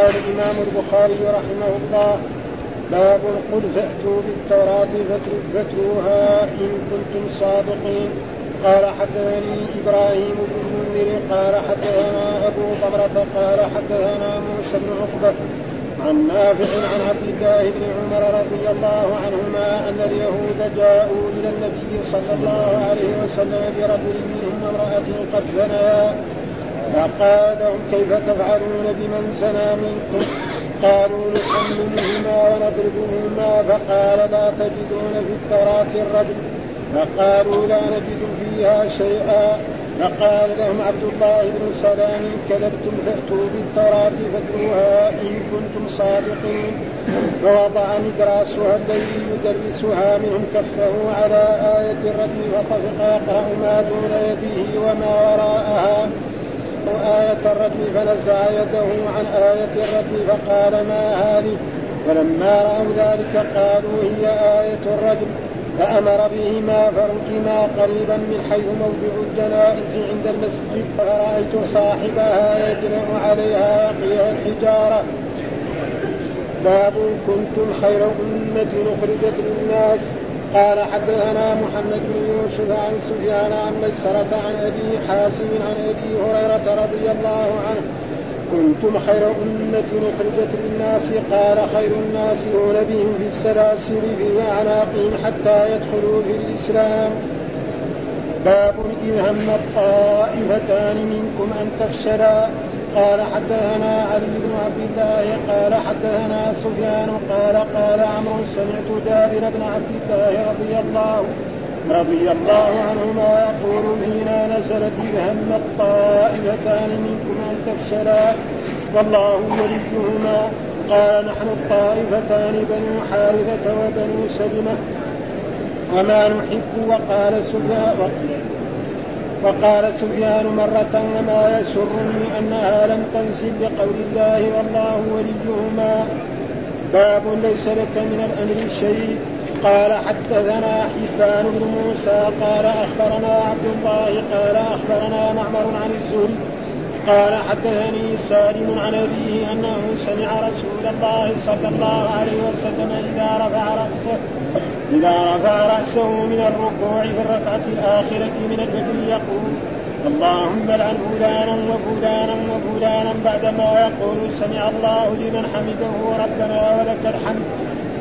قال الإمام البخاري رحمه الله باب قل فأتوا بالتوراة فاتلوها إن كنتم صادقين. قال حدثني إبراهيم بن المنذر قال حدثنا أبو طمرة قال حدثنا موسى بن عقبة عن نافع عن عبد الله بن عمر رضي الله عنهما أن اليهود جاءوا إلى النبي صلى الله عليه وسلم برجل منهم امرأة قد زنيا فقال لهم كيف تفعلون بمن زنى منكم؟ قالوا نحملهما ونضربهما فقال لا تجدون في التوراة الرجل فقالوا لا نجد فيها شيئا. فقال لهم عبد الله بن سلام كذبتم فأتوا بالتوراة فاتلوها إن كنتم صادقين. فوضع مدراسها الذي يدرسها منهم كفه على آية الرجم فطفق يقرأ ما دون يده وما وراءها. آية الرجم فنزع يده عن آية الرجم فقال ما هذه؟ فلما رأوا ذلك قالوا هي آية الرجم فأمر بهما فرجما قريبا من حيث موضع الجنائز عند المسجد. فرأيت صاحبها يجمع عليها يقيها الحجارة. باب كنتم خير أمة أخرجت للناس. قال حدثنا محمد بن يوسف عن سفيان عن ميسرة عن أبي حاسم عن أبي هريرة رضي الله عنه. كنتم خير أمة أخرجت للناس. قال خير الناس هون بهم في السلاسل في أعناقهم حتى يدخلوا في الإسلام. باب إذ هم الطائفتان منكم أن تفشلا. قال حدثنا علي بن عبد الله قال حدثنا سفيان قال قال عمرو سمعت جابر بن عبد الله رضي الله رضي الله عنهما يقول حين نزلت إذ هم الطائفتان منكم أن تفشلا والله وليهما. قال نحن الطائفتان بنو حارثة وبنو سلمة وما نحب وقال سفيان وقال سفيان مرة وما يسرني أنها لم تنزل بقول الله والله وليهما. باب ليس لك من الأمر شيء قال حدثنا حبان بن موسى قال أخبرنا عبد الله قال أخبرنا معمر عن الزهري. قال حدثني سالم عن أبيه أنه سمع رسول الله صلى الله عليه وسلم إذا رفع رأسه. إذا رفع رأسه من الركوع في الركعة الآخرة من الفجر يقول اللهم لعن فلانا وفلانا وفلانا بعدما يقول سمع الله لمن حمده ربنا ولك الحمد.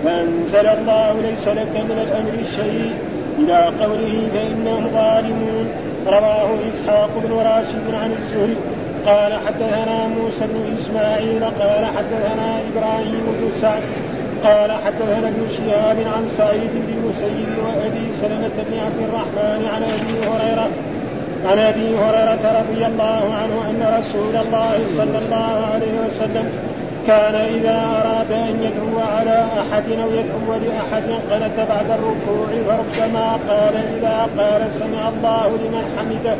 فأنزل الله ليس لك من الأمر شيء. إلى قوله فإنهم ظالمون. رواه إسحاق بن راشد عن الزهري. قال حدثنا موسى بن إسماعيل قال حدثنا إبراهيم بن سعد. قال حدثنا ابن شهاب عن سعيد بن المسيب وأبي سلمة بن عبد الرحمن عن أبي هريرة عن أبي هريرة رضي الله عنه أن رسول الله صلى الله عليه وسلم كان إذا أراد أن يدعو على أحد أو يدعو لأحد قنت بعد الركوع فربما قال إذا قال سمع الله لمن حمده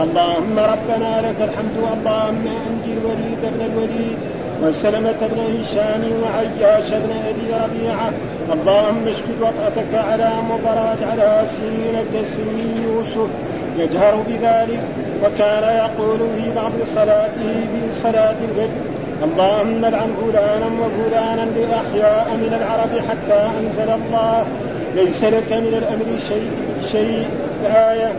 اللهم ربنا لك الحمد اللهم أنجي الوليد بن الوليد. وسلمة بن هشام وعياش بن أبي ربيعة. اللهم اشفد وطأتك على مضر على سنين كسن يوسف. يجهر بذلك وكان يقول في بعض صلاته في صلاة الفجر. اللهم العن فلانا وفلانا بأحياء من العرب حتى أنزل الله. ليس لك من الأمر شيء شيء. الايه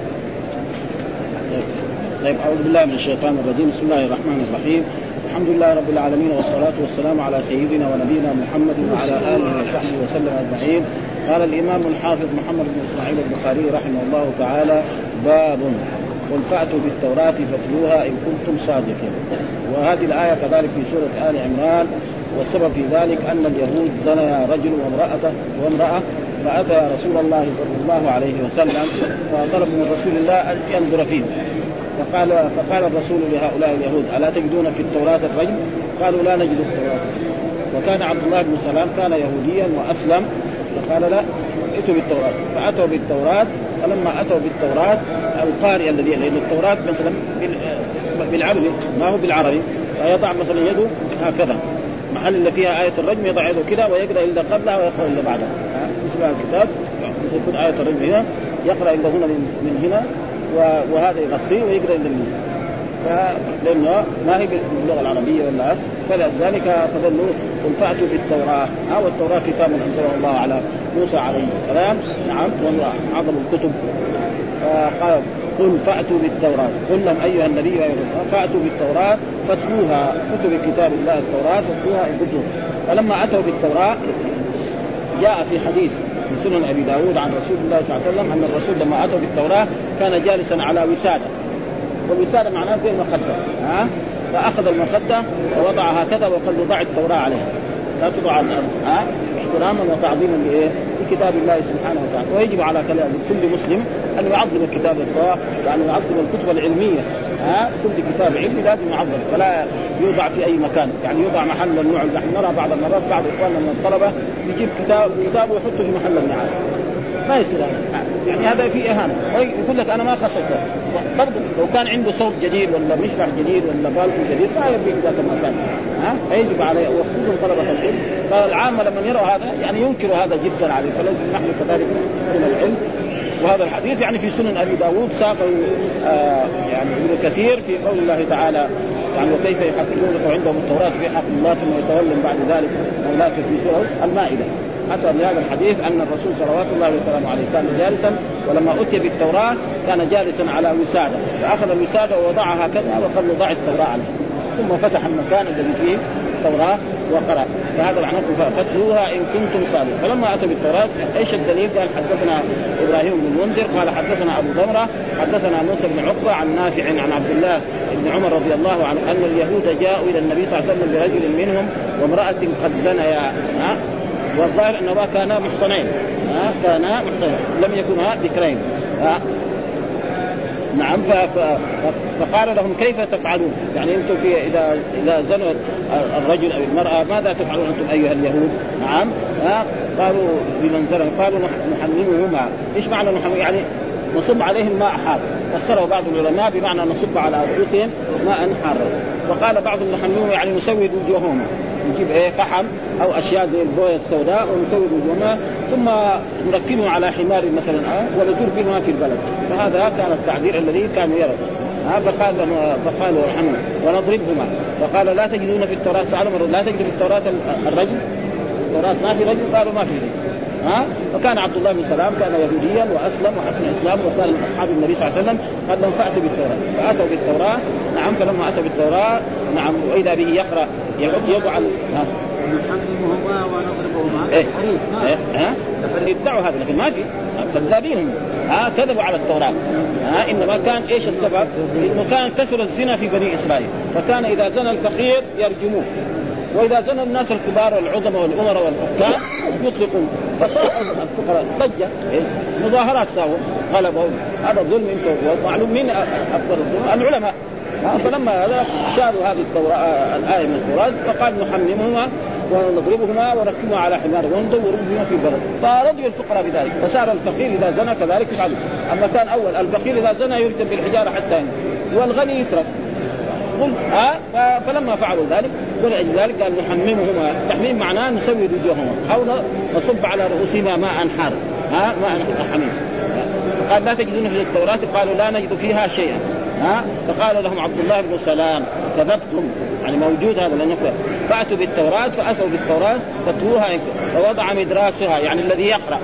طيب أعوذ بالله من الشيطان الرجيم. بسم الله الرحمن الرحيم. الحمد لله رب العالمين والصلاة والسلام على سيدنا ونبينا محمد وعلى آله وصحبه وسلم أجمعين. قال الإمام الحافظ محمد بن إسماعيل البخاري رحمه الله تعالى باب قل فأتوا بالتوراة فاتلوها إن كنتم صادقين. وهذه الآية كذلك في سورة آل عمران. والسبب في ذلك أن اليهود زنيا رجل وامرأة وامرأة فأتى رسول الله صلى الله عليه وسلم فطلب من رسول الله أن ينظر فيه. فقال فقال الرسول لهؤلاء اليهود ألا تجدون في التوراة الرجل؟ قالوا لا نجد التوراة. وكان عبد الله بن سلام كان يهوديا وأسلم فقال لا ائتوا بالتوراة. فأتوا بالتوراة فلما أتوا بالتوراة القارئ الذي لأن التوراة مثلا بالعربي ما هو بالعربي فيضع مثلا يده هكذا. محل اللي فيها آية الرجم يضع يده كذا ويقرأ إلا قبلها ويقرأ إلا بعدها. مثل الكتاب مثل يكون آية الرجم هنا يقرأ إلا هنا من هنا. وهذا يغطيه من هنا لأنه ما هي باللغة العربية ولا فلذلك فظنوا قل فاتوا بالتوراة. ها والتوراة كتاب انزله الله على موسى عليه السلام. نعم وهو اعظم الكتب. قال قل فأتوا بالتوراة. قل لهم أيها النبي ايها فأتوا بالتوراة فاتلوها. كتب كتاب الله التوراة فاتلوها إن فلما أتوا بالتوراة جاء في حديث في سنن أبي داود عن رسول الله صلى الله عليه وسلم أن الرسول لما اتوا بالتوراة كان جالسا على وسادة. والوسادة معناه زي المخدة ها؟ فأخذ المخدة ووضعها هكذا وقال له ضع التوراة عليها. لا تضع على الأرض ها؟ احتراما وتعظيما لإيه؟ لكتاب الله سبحانه وتعالى. ويجب على كل مسلم أن يعظم كتاب الله يعني يعظم الكتب العلمية. ها؟ كل كتاب علمي لازم يعظم فلا يوضع في أي مكان. يعني يوضع محل النوع نحن نرى بعض المرات بعض إخواننا من الطلبة يجيب كتاب كتاب ويحطه في محل النعال. ما يصير هذا. يعني هذا في إهانة. يقول لك أنا ما خصته برضه لو كان عنده صوت جديد ولا مشبح جديد ولا بالكم جديد ما يبي ذاك المكان. ها؟ فيجب عليه وخصوصا طلبة العلم. فالعامه لما يروا هذا يعني ينكروا هذا جدا عليه. فلازم نحن كذلك من العلم. وهذا الحديث يعني في سنن أبي داود ساقه آه يعني ابن كثير في قول الله تعالى يعني وكيف يحكمونك عندهم التوراة في حق الله ثم يتولم بعد ذلك مولاك في سورة المائدة. حتى بهذا الحديث أن الرسول صلوات الله وسلامه عليه كان جالسا ولما أتي بالتوراة كان جالسا على وسادة. فأخذ الوساده ووضعها هكذا وقال له ضع التوراة عليه. ثم فتح المكان الذي فيه التوراة وقرأ. فهذا معناه فاتلوها إن كنتم صادقين. فلما أتى بالتوراة إيش الدليل؟ قال حدثنا إبراهيم بن المنذر قال حدثنا أبو ضمره حدثنا موسى بن عقبة عن نافع عن عبد الله بن عمر رضي الله عنه أن اليهود جاءوا إلى النبي صلى الله عليه وسلم برجل منهم وامرأة قد زنيا. والظاهر انهما كانا محصنين. ها كانا محصنين. لم يكونا ذكرين. نعم فقال لهم كيف تفعلون؟ يعني أنتم في اذا إذا زنوا الرجل أو المرأة ماذا تفعلون أنتم أيها اليهود؟ نعم. ها قالوا بمن زنوا قالوا نحممهما، إيش معنى نحمم؟ يعني نصب عليهم ماء حار فسره بعض العلماء بمعنى نصب على رؤوسهم ماء حارا وقال بعض نحممهم يعني نسود وجوههم. نجيب إيه فحم أو أشياء زي البوية السوداء ونسوي وجوهنا ثم نركبهم على حمار مثلا آه وندور بهما في البلد. فهذا كان التعبير الذي كانوا يروا ها فقال فقالوا ارحمنا ونضربهما. فقال لا تجدون في التوراة سألوا مرة لا تجد في التوراة الرجل؟ التوراة ما في رجل؟ قالوا ما في رجل. ها؟ وكان عبد الله بن سلام كان يهوديا وأسلم وحسن اسلامه وكان من أصحاب النبي صلى الله عليه وسلم قال لهم فأتوا بالتوراة. فأتوا بالتوراة. نعم فلما أتوا بالتوراة نعم وإذا به يقرأ يجعل نحممهما ونضربهما. إيه؟ إيه؟ ها؟ يدعوا هذا لكن ما في. كذابين هم. ها؟ كذبوا على التوراة. ها؟ إنما كان إيش السبب؟ إنه كان كثر الزنا في بني إسرائيل. فكان إذا زنى الفقير يرجموه. وإذا زنى الناس الكبار والعظماء والأمراء والحكام يطلقون. فصار الفقراء ضجة. إيه؟ مظاهرات ساووا. غلبوا. هذا ظلم أنتم ومعلوم مين أكبر الظلم؟ العلماء. فلما هذا شالوا هذه التوراة الآية من التوراة فقال نحممهما ونضربهما ونركبهما على حمار وندور بهما في البلد فرضي الفقراء بذلك. فصار الفقير إذا زنى كذلك يفعل. أما كان أول الفقير إذا زنى يرجم بالحجارة حتى يموت والغني يترك. قل ها؟ فلما فعلوا ذلك ولأجل ذلك قال نحممهما. تحميم معناه نسوي وجوههما أو نصب على رؤوسهما ماء حار ها؟ ماء حميم. قال لا تجدون في التوراة قالوا لا نجد فيها شيئا ها؟ فقال لهم عبد الله بن سلام كذبتم يعني موجود هذا لأنه فأتوا بالتوراة فأتوا بالتوراة فتلوها فوضع مدراسها يعني الذي يقرأ.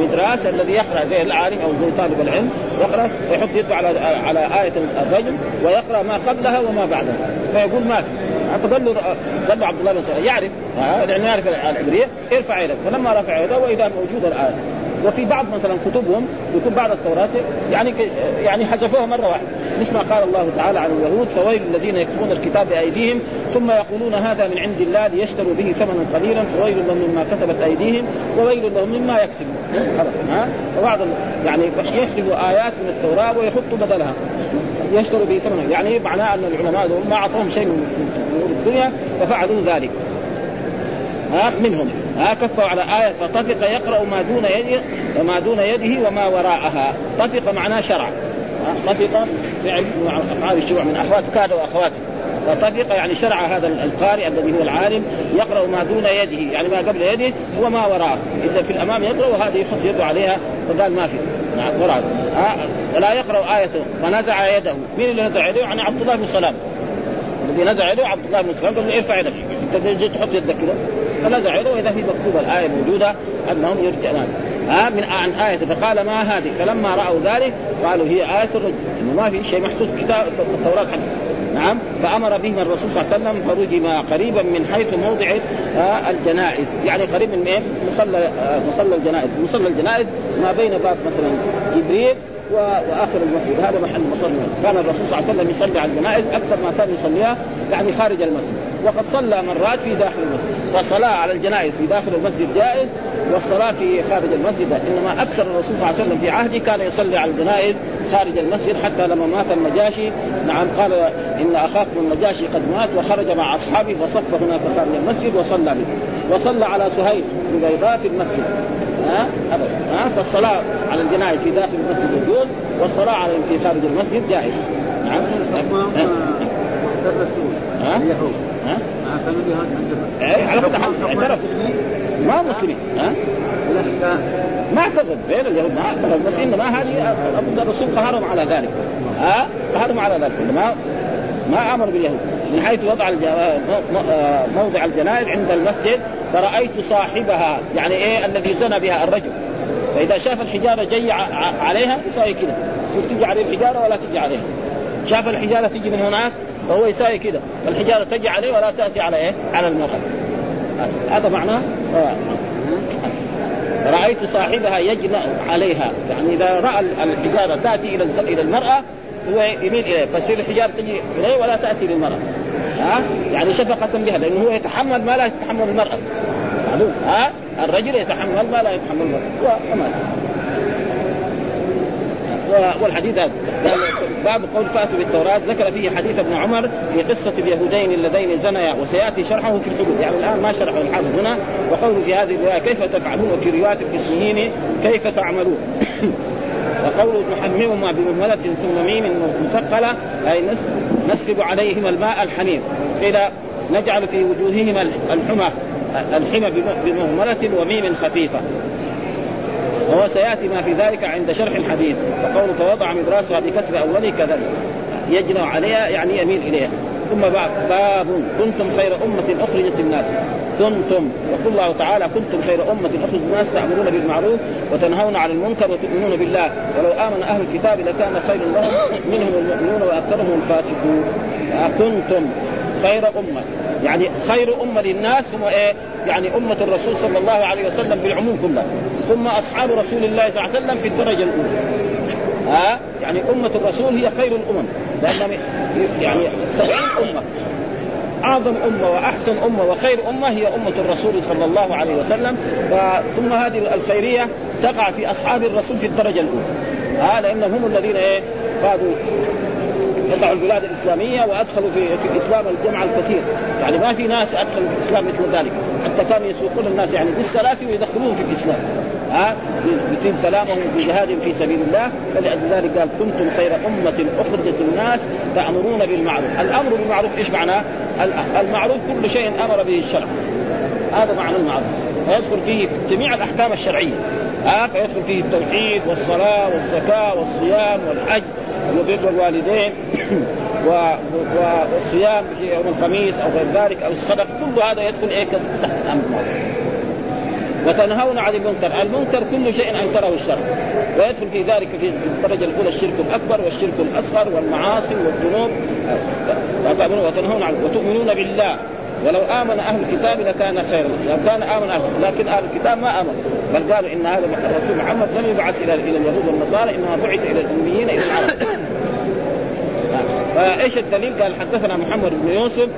المدراس الذي يقرأ زي العالم أو زي طالب العلم يقرأ ويحط يده على على آية الرجل ويقرأ ما قبلها وما بعدها. فيقول ما في. فقال له عبد الله بن سلام. يعرف. لأنه يعرف العبرية. ارفع يدك. فلما رفع يده وإذا موجودة الآية. وفي بعض مثلا كتبهم يكون بعض التوراة يعني يعني حذفوها مرة واحدة. مثل ما قال الله تعالى عن اليهود فويل الذين يكتبون الكتاب بأيديهم ثم يقولون هذا من عند الله ليشتروا به ثمنا قليلا فويل لهم مما كتبت أيديهم وويل لهم مما يكسبون. ها؟ فبعض يعني يكتبوا آيات من التوراة ويحطوا بدلها. يشتروا به ثمنا. يعني معناه أن العلماء ما أعطوهم شيء من الدنيا ففعلوا ذلك. ها؟ منهم. ها كفوا على آية فطفق يقرأ ما دون يده وما دون يده وما وراءها. طفق معناه شرع. طفق فعل أفعال الشروع من أخوات كاد وأخواته فطفق يعني شرع هذا القارئ الذي هو العالم يقرأ ما دون يده يعني ما قبل يده وما وراءه. إذا في الأمام يقرأ وهذه يحط يده عليها فقال ما في. نعم وراء ولا يقرأ آية فنزع يده. مين اللي نزع يده؟ يعني عبد الله بن سلام. الذي نزع يده عبد الله بن سلام قال له ارفع يدك أنت تحط يدك كذا فنزع يده واذا في مكتوبه الآية الموجوده أنهم يرجعون. ها من عن آية فقال ما هذه؟ فلما رأوا ذلك قالوا هي آية الرجل إنه ما في شيء محسوس كتاب التوراة. نعم. فأمر بهم الرسول صلى الله عليه وسلم فرجم قريبا من حيث موضع آه، الجنائز. يعني قريب من إيه؟ مصلى آه، مصلى الجنائز، مصلى الجنائز ما بين باب مثلا جبريل وآخر المسجد. هذا محل مصلى. كان الرسول صلى الله عليه وسلم يصلي على الجنائز أكثر ما كان يصليها يعني خارج المسجد. وقد صلى مرات في داخل المسجد. فالصلاة على الجنائز في داخل المسجد جائز والصلاة في خارج المسجد إنما أكثر الرسول صلى الله عليه وسلم في عهده كان يصلي على الجنائز خارج المسجد حتى لما مات النجاشي نعم قال إن أخاكم النجاشي قد مات وخرج مع أصحابه فصف هناك خارج المسجد وصلى به. وصلى على سهيل بن في المسجد. ها؟ أبدا. ها؟ فالصلاة على الجنائز في داخل المسجد يجوز والصلاة على في خارج المسجد جائز. نعم. الرسول. ها؟ ها؟ إيه، على فتح اعترفوا ما مسلمين ها؟ ما اعتذر بين اليهود ما اعتذر بس انما هذه الرسول قهرهم على ذلك. ها؟ قهرهم على ذلك. ما ما أمر باليهود. من حيث وضع موضع الجنائز عند المسجد فرأيت صاحبها يعني إيه الذي زنى بها الرجل. فإذا شاف الحجارة جاية عليها يساوي كذا شوف تجي عليه الحجارة ولا تجي عليها. شاف الحجارة تجي من هناك فهو يساوي كذا الحجارة تجي عليه ولا تأتي على إيه؟ على المرأة. هذا معناه رأيت صاحبها يجنأ عليها. يعني إذا رأى الحجارة تأتي إلى إلى المرأة هو يميل إليه. فتصير الحجارة تجي إليه ولا تأتي للمرأة. ها؟ يعني شفقة بها لأنه هو يتحمل ما لا يتحمل المرأة. معلوم؟ ها؟ الرجل يتحمل ما لا يتحمل المرأة. ومات والحديث هذا. باب قول فأتوا بالتوراة. ذكر فيه حديث ابن عمر في قصة اليهودين اللذين زنيا وسيأتي شرحه في الحدود. يعني الآن ما شرحه الحافظ هنا. وقوله في هذه الرواية كيف تفعلون وفي رواية الاسميين كيف تعملون؟ وقوله نحممهما بمهملة ثم ميم مثقلة أي نسكب عليهما الماء الحميم. قيل نجعل في وجوههما الحمى الحمى بمهملة وميم خفيفة. وهو سيأتي ما في ذلك عند شرح الحديث. وقوله فوضع مدراسها بكسر أوله كذلك يجنى عليها يعني يميل إليها. ثم بعد باب كنتم خير أمة أخرجت الناس كنتم. يقول الله تعالى كنتم خير أمة أخرجت الناس تأمرون بالمعروف وتنهون عن المنكر وتؤمنون بالله. ولو آمن أهل الكتاب لكان خير لهم منهم المؤمنون وأكثرهم الفاسقون. كنتم خير أمة. يعني خير أمة للناس هم إيه؟ يعني أمة الرسول صلى الله عليه وسلم بالعموم كلها. ثم أصحاب رسول الله صلى الله عليه وسلم في الدرجة الأولى. ها؟ يعني أمة الرسول هي خير الأمم. لأن يعني سبعين أمة. أعظم أمة وأحسن أمة وخير أمة هي أمة الرسول صلى الله عليه وسلم. ثم هذه الخيرية تقع في أصحاب الرسول في الدرجة الأولى. ها؟ لأنهم هم الذين إيه؟ قادوا فتحوا البلاد الإسلامية وادخلوا في في الاسلام الجمع الكثير، يعني ما في ناس ادخلوا في الإسلام مثل ذلك، حتى كانوا يسوقون الناس يعني بالسلاسل ويدخلوهم في الإسلام. ها؟ يتم كلامهم بجهاد في سبيل الله. فلذلك قال كنتم خير أمة أخرجت الناس تأمرون بالمعروف، الأمر بالمعروف إيش معناه؟ المعروف كل شيء أمر به الشرع. هذا معنى المعروف. ويدخل فيه جميع الأحكام الشرعية. ها؟ فيدخل فيه التوحيد والصلاة والزكاة والصيام والحج. وبر الوالدين والصيام في يوم الخميس أو غير ذلك أو الصدق كل هذا يدخل إيه؟ تحت الأمر وتنهون عن المنكر، المنكر كل شيء أنكره الشرع، ويدخل في ذلك في الدرجة الأولى الشرك الأكبر والشرك الأصغر والمعاصي والذنوب. وتنهون عن وتؤمنون بالله. ولو آمن أهل الكتاب لكان خيرا لو كان آمن أهل لكن أهل الكتاب ما امن بل قالوا إن هذا الرسول محمد لم يبعث إلى إلى اليهود والنصارى إنما بعث إلى الأميين إلى العرب. فإيش الدليل؟ قال حدثنا محمد بن يوسف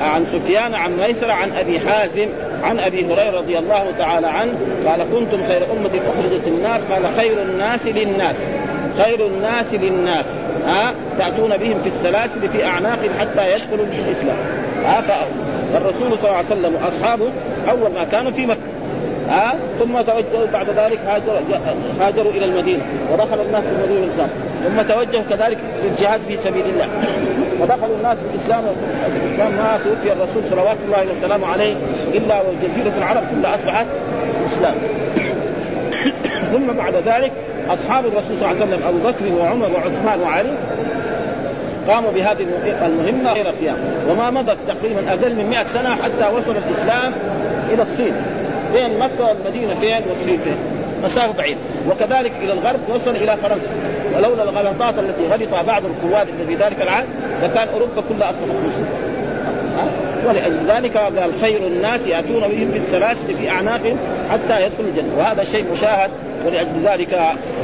عن سفيان عن ميسر عن أبي حازم عن أبي هريرة رضي الله تعالى عنه قال كنتم خير أمة أخرجت الناس قال خير الناس للناس خير الناس للناس. ها تأتون بهم في السلاسل في اعناقهم حتى يدخلوا في الإسلام. ها فالرسول صلى الله عليه وسلم وأصحابه أول ما كانوا في مكة. ها ثم توجهوا بعد ذلك هاجروا هاجروا إلى المدينة. ودخل الناس في المدينة الإسلام. ثم توجهوا كذلك للجهاد في سبيل الله. ودخلوا الناس في الإسلام. الإسلام ما توفي الرسول صلوات الله وسلامه عليه إلا وجزيرة العرب كلها أصبحت إسلام. ثم بعد ذلك أصحاب الرسول صلى الله عليه وسلم أبو بكر وعمر وعثمان وعلي قاموا بهذه المهمة غير القيام. وما مضت تقريبا أقل من 100 سنة حتى وصل الإسلام إلى الصين. بين مكة والمدينه فين والصين فين؟ مسافة بعيدة. وكذلك إلى الغرب وصل إلى فرنسا. ولولا الغلطات التي غلطها بعض القوات في ذلك العهد لكان أوروبا كلها أصبحت مسلمة. ولذلك قال خير الناس يأتون بهم في السلاسل في أعناقهم حتى يدخلوا الجنة. وهذا شيء مشاهد ولأجل ذلك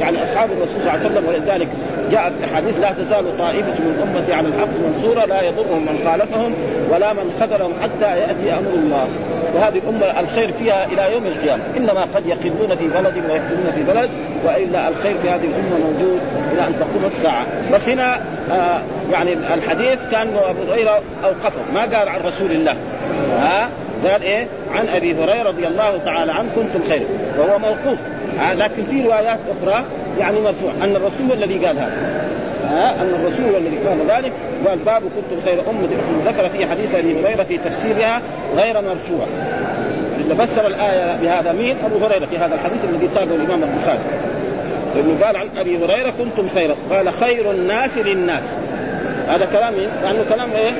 يعني أصحاب الرسول صلى الله عليه وسلم ولذلك جاء في الحديث لا تزال طائفة من أمتي على الحق منصورة لا يضرهم من خالفهم ولا من خذلهم حتى يأتي أمر الله. وهذه الأمة الخير فيها إلى يوم القيامة. إنما قد يقلون في بلد ويقلون في بلد وإلا الخير في هذه الأمة موجود إلى أن تقوم الساعة. بس هنا آه يعني الحديث كان أبو هريرة أوقفه. ما قال عن رسول الله؟ ها؟ آه قال إيه؟ عن أبي هريرة رضي الله تعالى عنه كنتم خير. وهو موقوف. لكن في روايات أخرى يعني مرفوع أن الرسول الذي قال هذا ها أن الرسول الذي قال ذلك قال باب كنتم خير أمة ذكر في حديث أبي هريرة في تفسيرها غير مرفوع اللي فسر الآية بهذا مين؟ أبو هريرة في هذا الحديث الذي ساقه الإمام البخاري لأنه قال عن أبي هريرة كنتم خير قال خير الناس للناس هذا كلام مين؟ لأنه كلام إيه؟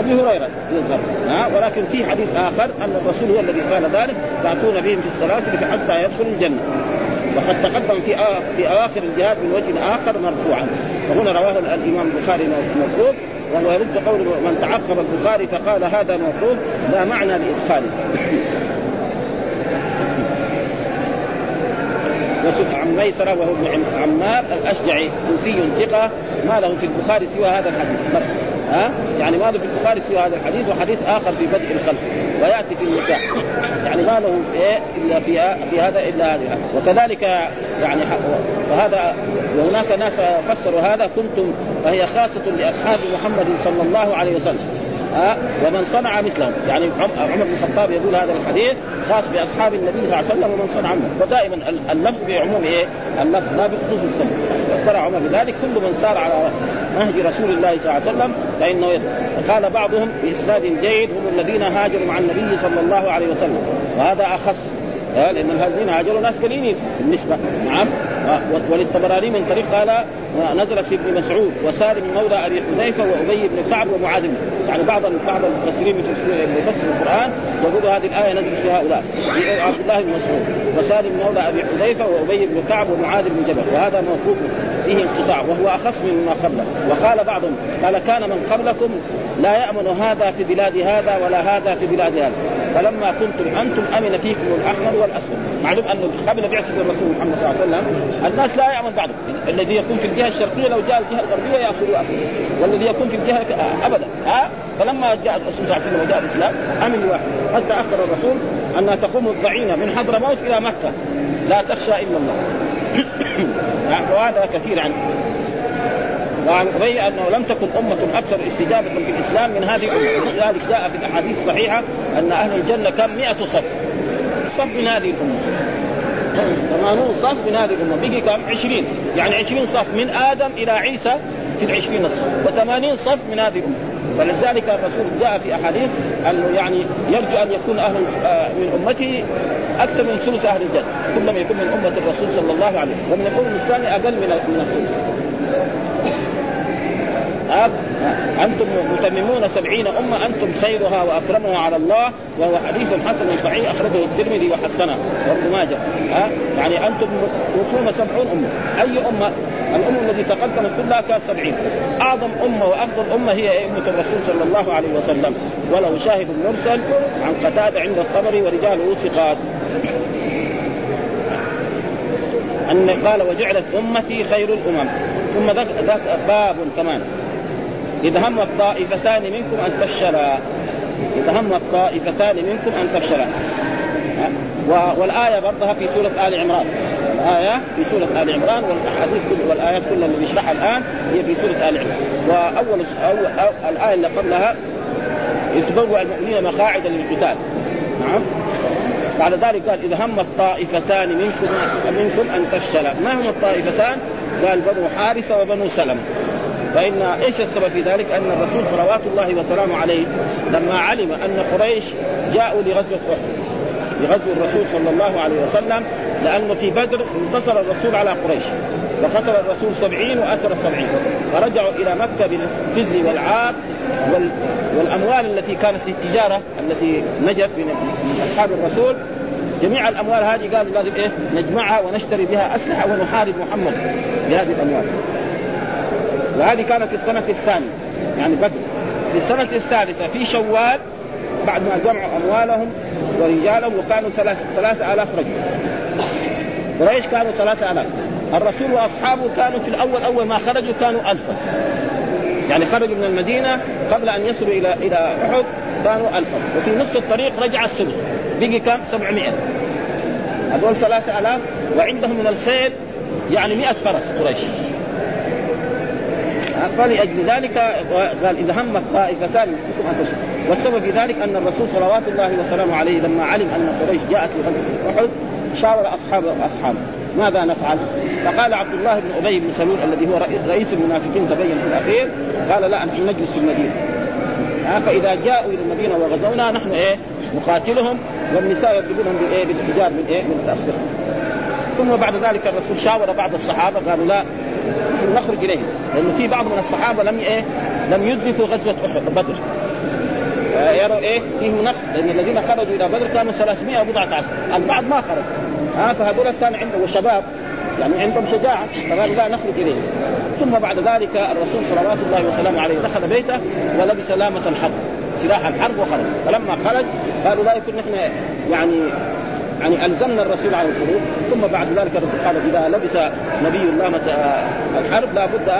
ابي هريرة ها ولكن في حديث آخر أن الرسول هو الذي قال ذلك تاتون بهم في السلاسل حتى يدخلوا الجنة. وقد تقدم في في اواخر الجهاد من وجه آخر مرفوعا. وهنا رواه الإمام البخاري موقوف وهو يرد قول من تعقب البخاري فقال هذا موقوف لا معنى لإدخاله. وسف عن ميسرة وهو ابن عمار الأشجعي كوفي ثقة ما له في البخاري سوى هذا الحديث. ها؟ يعني ما له في البخاري سوى هذا الحديث وحديث آخر في بدء الخلق ويأتي في النكاح. يعني ما له إيه إلا في في هذا إلا هذه. وكذلك يعني وهذا وهناك ناس فسروا هذا كنتم فهي خاصة لأصحاب محمد صلى الله عليه وسلم. ها ومن صنع مثلهم يعني عمر بن الخطاب يقول هذا الحديث خاص بأصحاب النبي صلى الله عليه وسلم ومن صنع مثله ودائما اللفظ بعموم إيه؟ اللفظ لا بخصوص السبب فسر عمر بذلك. كل من سار على نهج رسول الله صلى الله عليه وسلم فإنه قال بعضهم بإسناد جيد هم الذين هاجروا مع النبي صلى الله عليه وسلم. وهذا أخص لأن الذين هاجروا ناس قليلين بالنسبة. نعم. وللطبراني من طريق قال نزلت في ابن مسعود وسالم مولى أبي حذيفة وأبي بن كعب ومعاذ يعني بعض بعض المفسرين يفسر القرآن يقول هذه الآية نزلت في هؤلاء في عبد الله بن مسعود وسالم مولى أبي حذيفة وأبي بن كعب ومعاذ بن جبل وهذا موقوف فيه انقطاع وهو أخص مما قبله. وقال بعضهم قال كان من قبلكم لا يأمن هذا في بلاد هذا ولا هذا في بلاد هذا فلما كنتم أنتم أمن فيكم الأحمر والأسود. معلوم أنه قبل بعثه الرسول محمد صلى الله عليه وسلم. الناس لا يامن بعضهم الذي يكون في الجهة الشرقية لو جاء الجهة الغربية ياخذوا والذي يكون في الجهة ابدا. ها؟ فلما جاء الرسول صلى الله عليه وسلم وجاء الإسلام امن واحد. حتى أخبر الرسول أنها تقوم الضعينة من حضرموت إلى مكة. لا تخشى إلا الله. وهذا كثير عن وعن ابي أنه لم تكن أمة أكثر استجابة في الإسلام من هذه الأمة. لذلك جاء في الأحاديث الصحيحة أن أهل الجنة كم؟ 100 صف. صف من هذه الأمة. 80 صف من هذه الأمة. بقي كم؟ 20 يعني 20 صف من آدم إلى عيسى في العشرين الصف. و80 صف من هذه الأمة. ولذلك الرسول جاء في أحاديث انه يعني يرجو أن يكون أهل من أمته أكثر من ثلث أهل الجنة. كلما يكون من أمة الرسول صلى الله عليه وسلم. ومن القرن الثاني أقل من من الثلث. أنتم متممون سبعين أمة أنتم خيرها وأكرمها على الله وهو حديث حسن صحيح أخرجه الترمذي وحسنه. وابن ماجه يعني أنتم توفون سبعون أمة. أي أمة؟ الأمة التي تقدمت كلها كانت سبعين. أعظم أمة وأفضل أمة هي أمة الرسول صلى الله عليه وسلم. وله شاهد مرسل عن قتادة عند الطبري ورجاله ثقات أن قال وجعلت أمتي خير الأمم. ثم ذاك باب كمان. إذا هم الطائفتان منكم أن تفشلا. إذا هم الطائفتان منكم أن تفشلا. والآية برضها في سورة آل عمران. الآية في سورة آل عمران والأحاديث كل والآيات كلها اللي بيشرحها الآن هي في سورة آل عمران. وأول أول الآية اللي قبلها يتبوأ المؤمنين مقاعد للقتال. نعم. بعد ذلك قال إذا هم الطائفتان منكم منكم أن تفشلا. ما هم الطائفتان؟ قال بنو حارثة وبنو سلمة. فإن إيش السبب في ذلك؟ أن الرسول صلوات الله وسلامه عليه لما علم أن قريش جاءوا لغزوة أحد لغزو الرسول صلى الله عليه وسلم لأنه في بدر انتصر الرسول على قريش وقتل الرسول سبعين وأسر سبعين فرجعوا إلى مكة بالخزي والعار وال... والأموال التي كانت للتجاره التي نجت من أصحاب الرسول. جميع الأموال هذه قالوا لازم إيه؟ نجمعها ونشتري بها أسلحة ونحارب محمد بهذه الأموال. وهذه كانت في السنة الثانية. يعني بدر في السنة الثالثه في شوال بعد ما جمعوا أموالهم ورجالهم وكانوا ثلاثة آلاف رجل. قريش كانوا ثلاثة آلاف. الرسول وأصحابه كانوا في الأول أول ما خرجوا كانوا ألفا يعني خرجوا من المدينة قبل أن يصلوا إلى إلى أحد كانوا ألفا وفي نصف الطريق رجع السدس. بقي كم؟ 700 هذول ثلاثة آلاف وعندهم من الخيل يعني مئة فرس قريش. فلأجل ذلك قال إذا همت طائفتان منكم أن والسبب في ذلك أن الرسول صلوات الله وسلامه عليه لما علم أن قريش جاءت لغزوة أحد شاور أصحابه أصحابه ماذا نفعل؟ فقال عبد الله بن أبي بن سلول الذي هو رئيس المنافقين تبين في الأخير قال لا نحن نجلس في المدينة. فإذا جاءوا إلى المدينة وغزونا نحن إيه؟ نقاتلهم والنساء يضربونهم بإيه؟ بالحجار من إيه؟ من الاسلحه ثم بعد ذلك الرسول شاور بعض الصحابة قالوا لا نخرج اليهم لأنه في بعض من الصحابة لم إيه لم يدركوا غزوة أحد بدر. يروا إيه فيه نقص لأن الذين خرجوا إلى بدر كانوا 300 بضعه عشر البعض ما خرج. ها فهذول كان عندهم وشباب يعني عندهم شجاعة فقالوا لا نخرج اليهم ثم بعد ذلك الرسول صلوات الله وسلامه عليه دخل بيته ولبس لامة الحرب سلاح الحرب وخرج. فلما خرج قالوا لا يكون نحن يعني يعني ألزمنا الرسول على الخروج ثم بعد ذلك الرسول قال إذا لبس نبي الله الحرب لا بد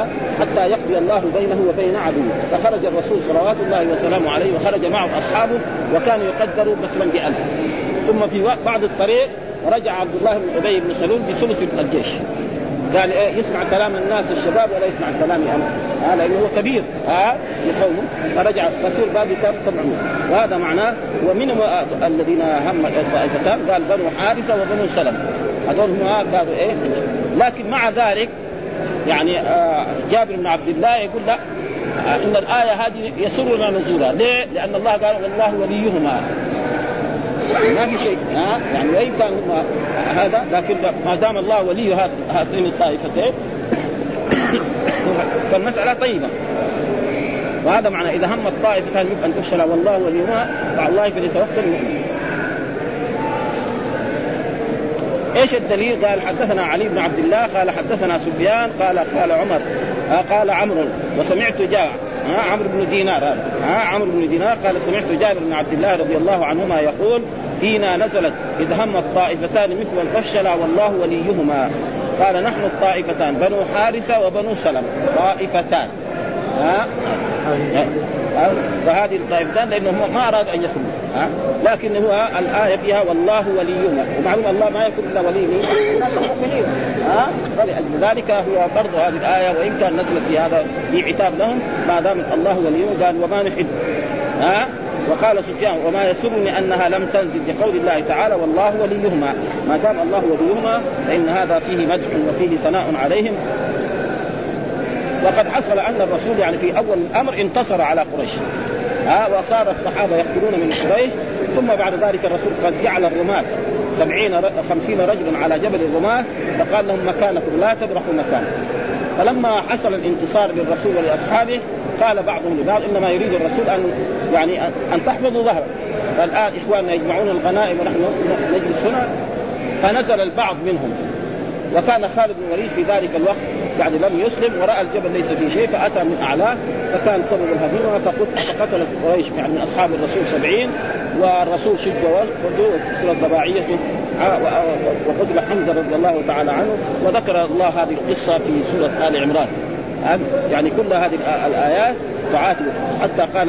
حتى يقضي الله بينه وبين عدوه. فخرج الرسول صلوات الله وسلامه عليه وخرج معه أصحابه وكانوا يقدروا مثلا بألف. ثم في بعض الطريق رجع عبد الله بن أبي بن سلول بثلث الجيش. قال إيه يسمع كلام الناس الشباب ولا يسمع كلامي أنا؟ آه لأنه هو كبير. ها آه لقومه فرجع فصير باقي كم 700 وهذا معناه ومن الذين هم الطائفتان قال بنو حارثة وبنو سلم هذول هم كانوا إيه؟ لكن مع ذلك يعني آه جابر بن عبد الله يقول لا آه إن الآية هذه يسرنا نزولها ليه؟ لأن الله قال والله وليهما. ما في شيء ها؟ يعني وان كان هذا لكن ما دام الله ولي هاتين الطائفتين فالمسألة طيبة. وهذا معنى إذا هم منكم أن تفشل والله وليهما فعلى الله فليتوكل المؤمن. إيش الدليل؟ قال حدثنا علي بن عبد الله قال حدثنا سفيان قال قال عمر قال عمرو وسمعت جاء ها عمرو بن دينار ها. عمرو بن دينار قال سمعت جابر بن عبد الله رضي الله عنهما يقول فينا نزلت إذ هم الطائفتان مثل الفشل والله وليهما. قال نحن الطائفتان بنو حارثة وبنو سلم طائفتان. ها؟ فهذه الطائفتان لأنه ما اراد أن يخرج ها؟ لكن هو الآية فيها والله وليهما ومعلوم الله ما يكون إلا ولي المؤمنين. ها؟ فلأجل ذلك هو برضه هذه الآية وإن كان نزلت في هذا في عتاب لهم ما دام الله وليهم قال وما نحب ها؟ وقال سفيان وما يسرني أنها لم تنزل بقول الله تعالى والله وليهما. ما دام الله وليهما فإن هذا فيه مدح وفيه ثناء عليهم. وقد حصل أن الرسول يعني في أول الأمر انتصر على قريش. ها وصار الصحابة يقتلون من قريش ثم بعد ذلك الرسول قد جعل الرماة سبعين خمسين رجلا على جبل الرماة فقال لهم مكانكم لا تبرحوا مكانكم. فلما حصل الانتصار للرسول ولأصحابه قال بعضهم لبعض إنما يريد الرسول أن يعني أن تحفظوا ظهره. فالآن إخواننا يجمعون الغنائم ونحن نجلس هنا فنزل البعض منهم. وكان خالد بن الوليد في ذلك الوقت يعني لم يسلم ورأى الجبل ليس فيه شيء فأتى من اعلاه فكان سبب الهزيمه فقتل قريش يعني من أصحاب الرسول سبعين والرسول شد وكسرت ضباعيته وقتل حمزة رضي الله تعالى عنه وذكر الله هذه القصة في سورة آل عمران. يعني كل هذه الآيات تعاتب. حتى قال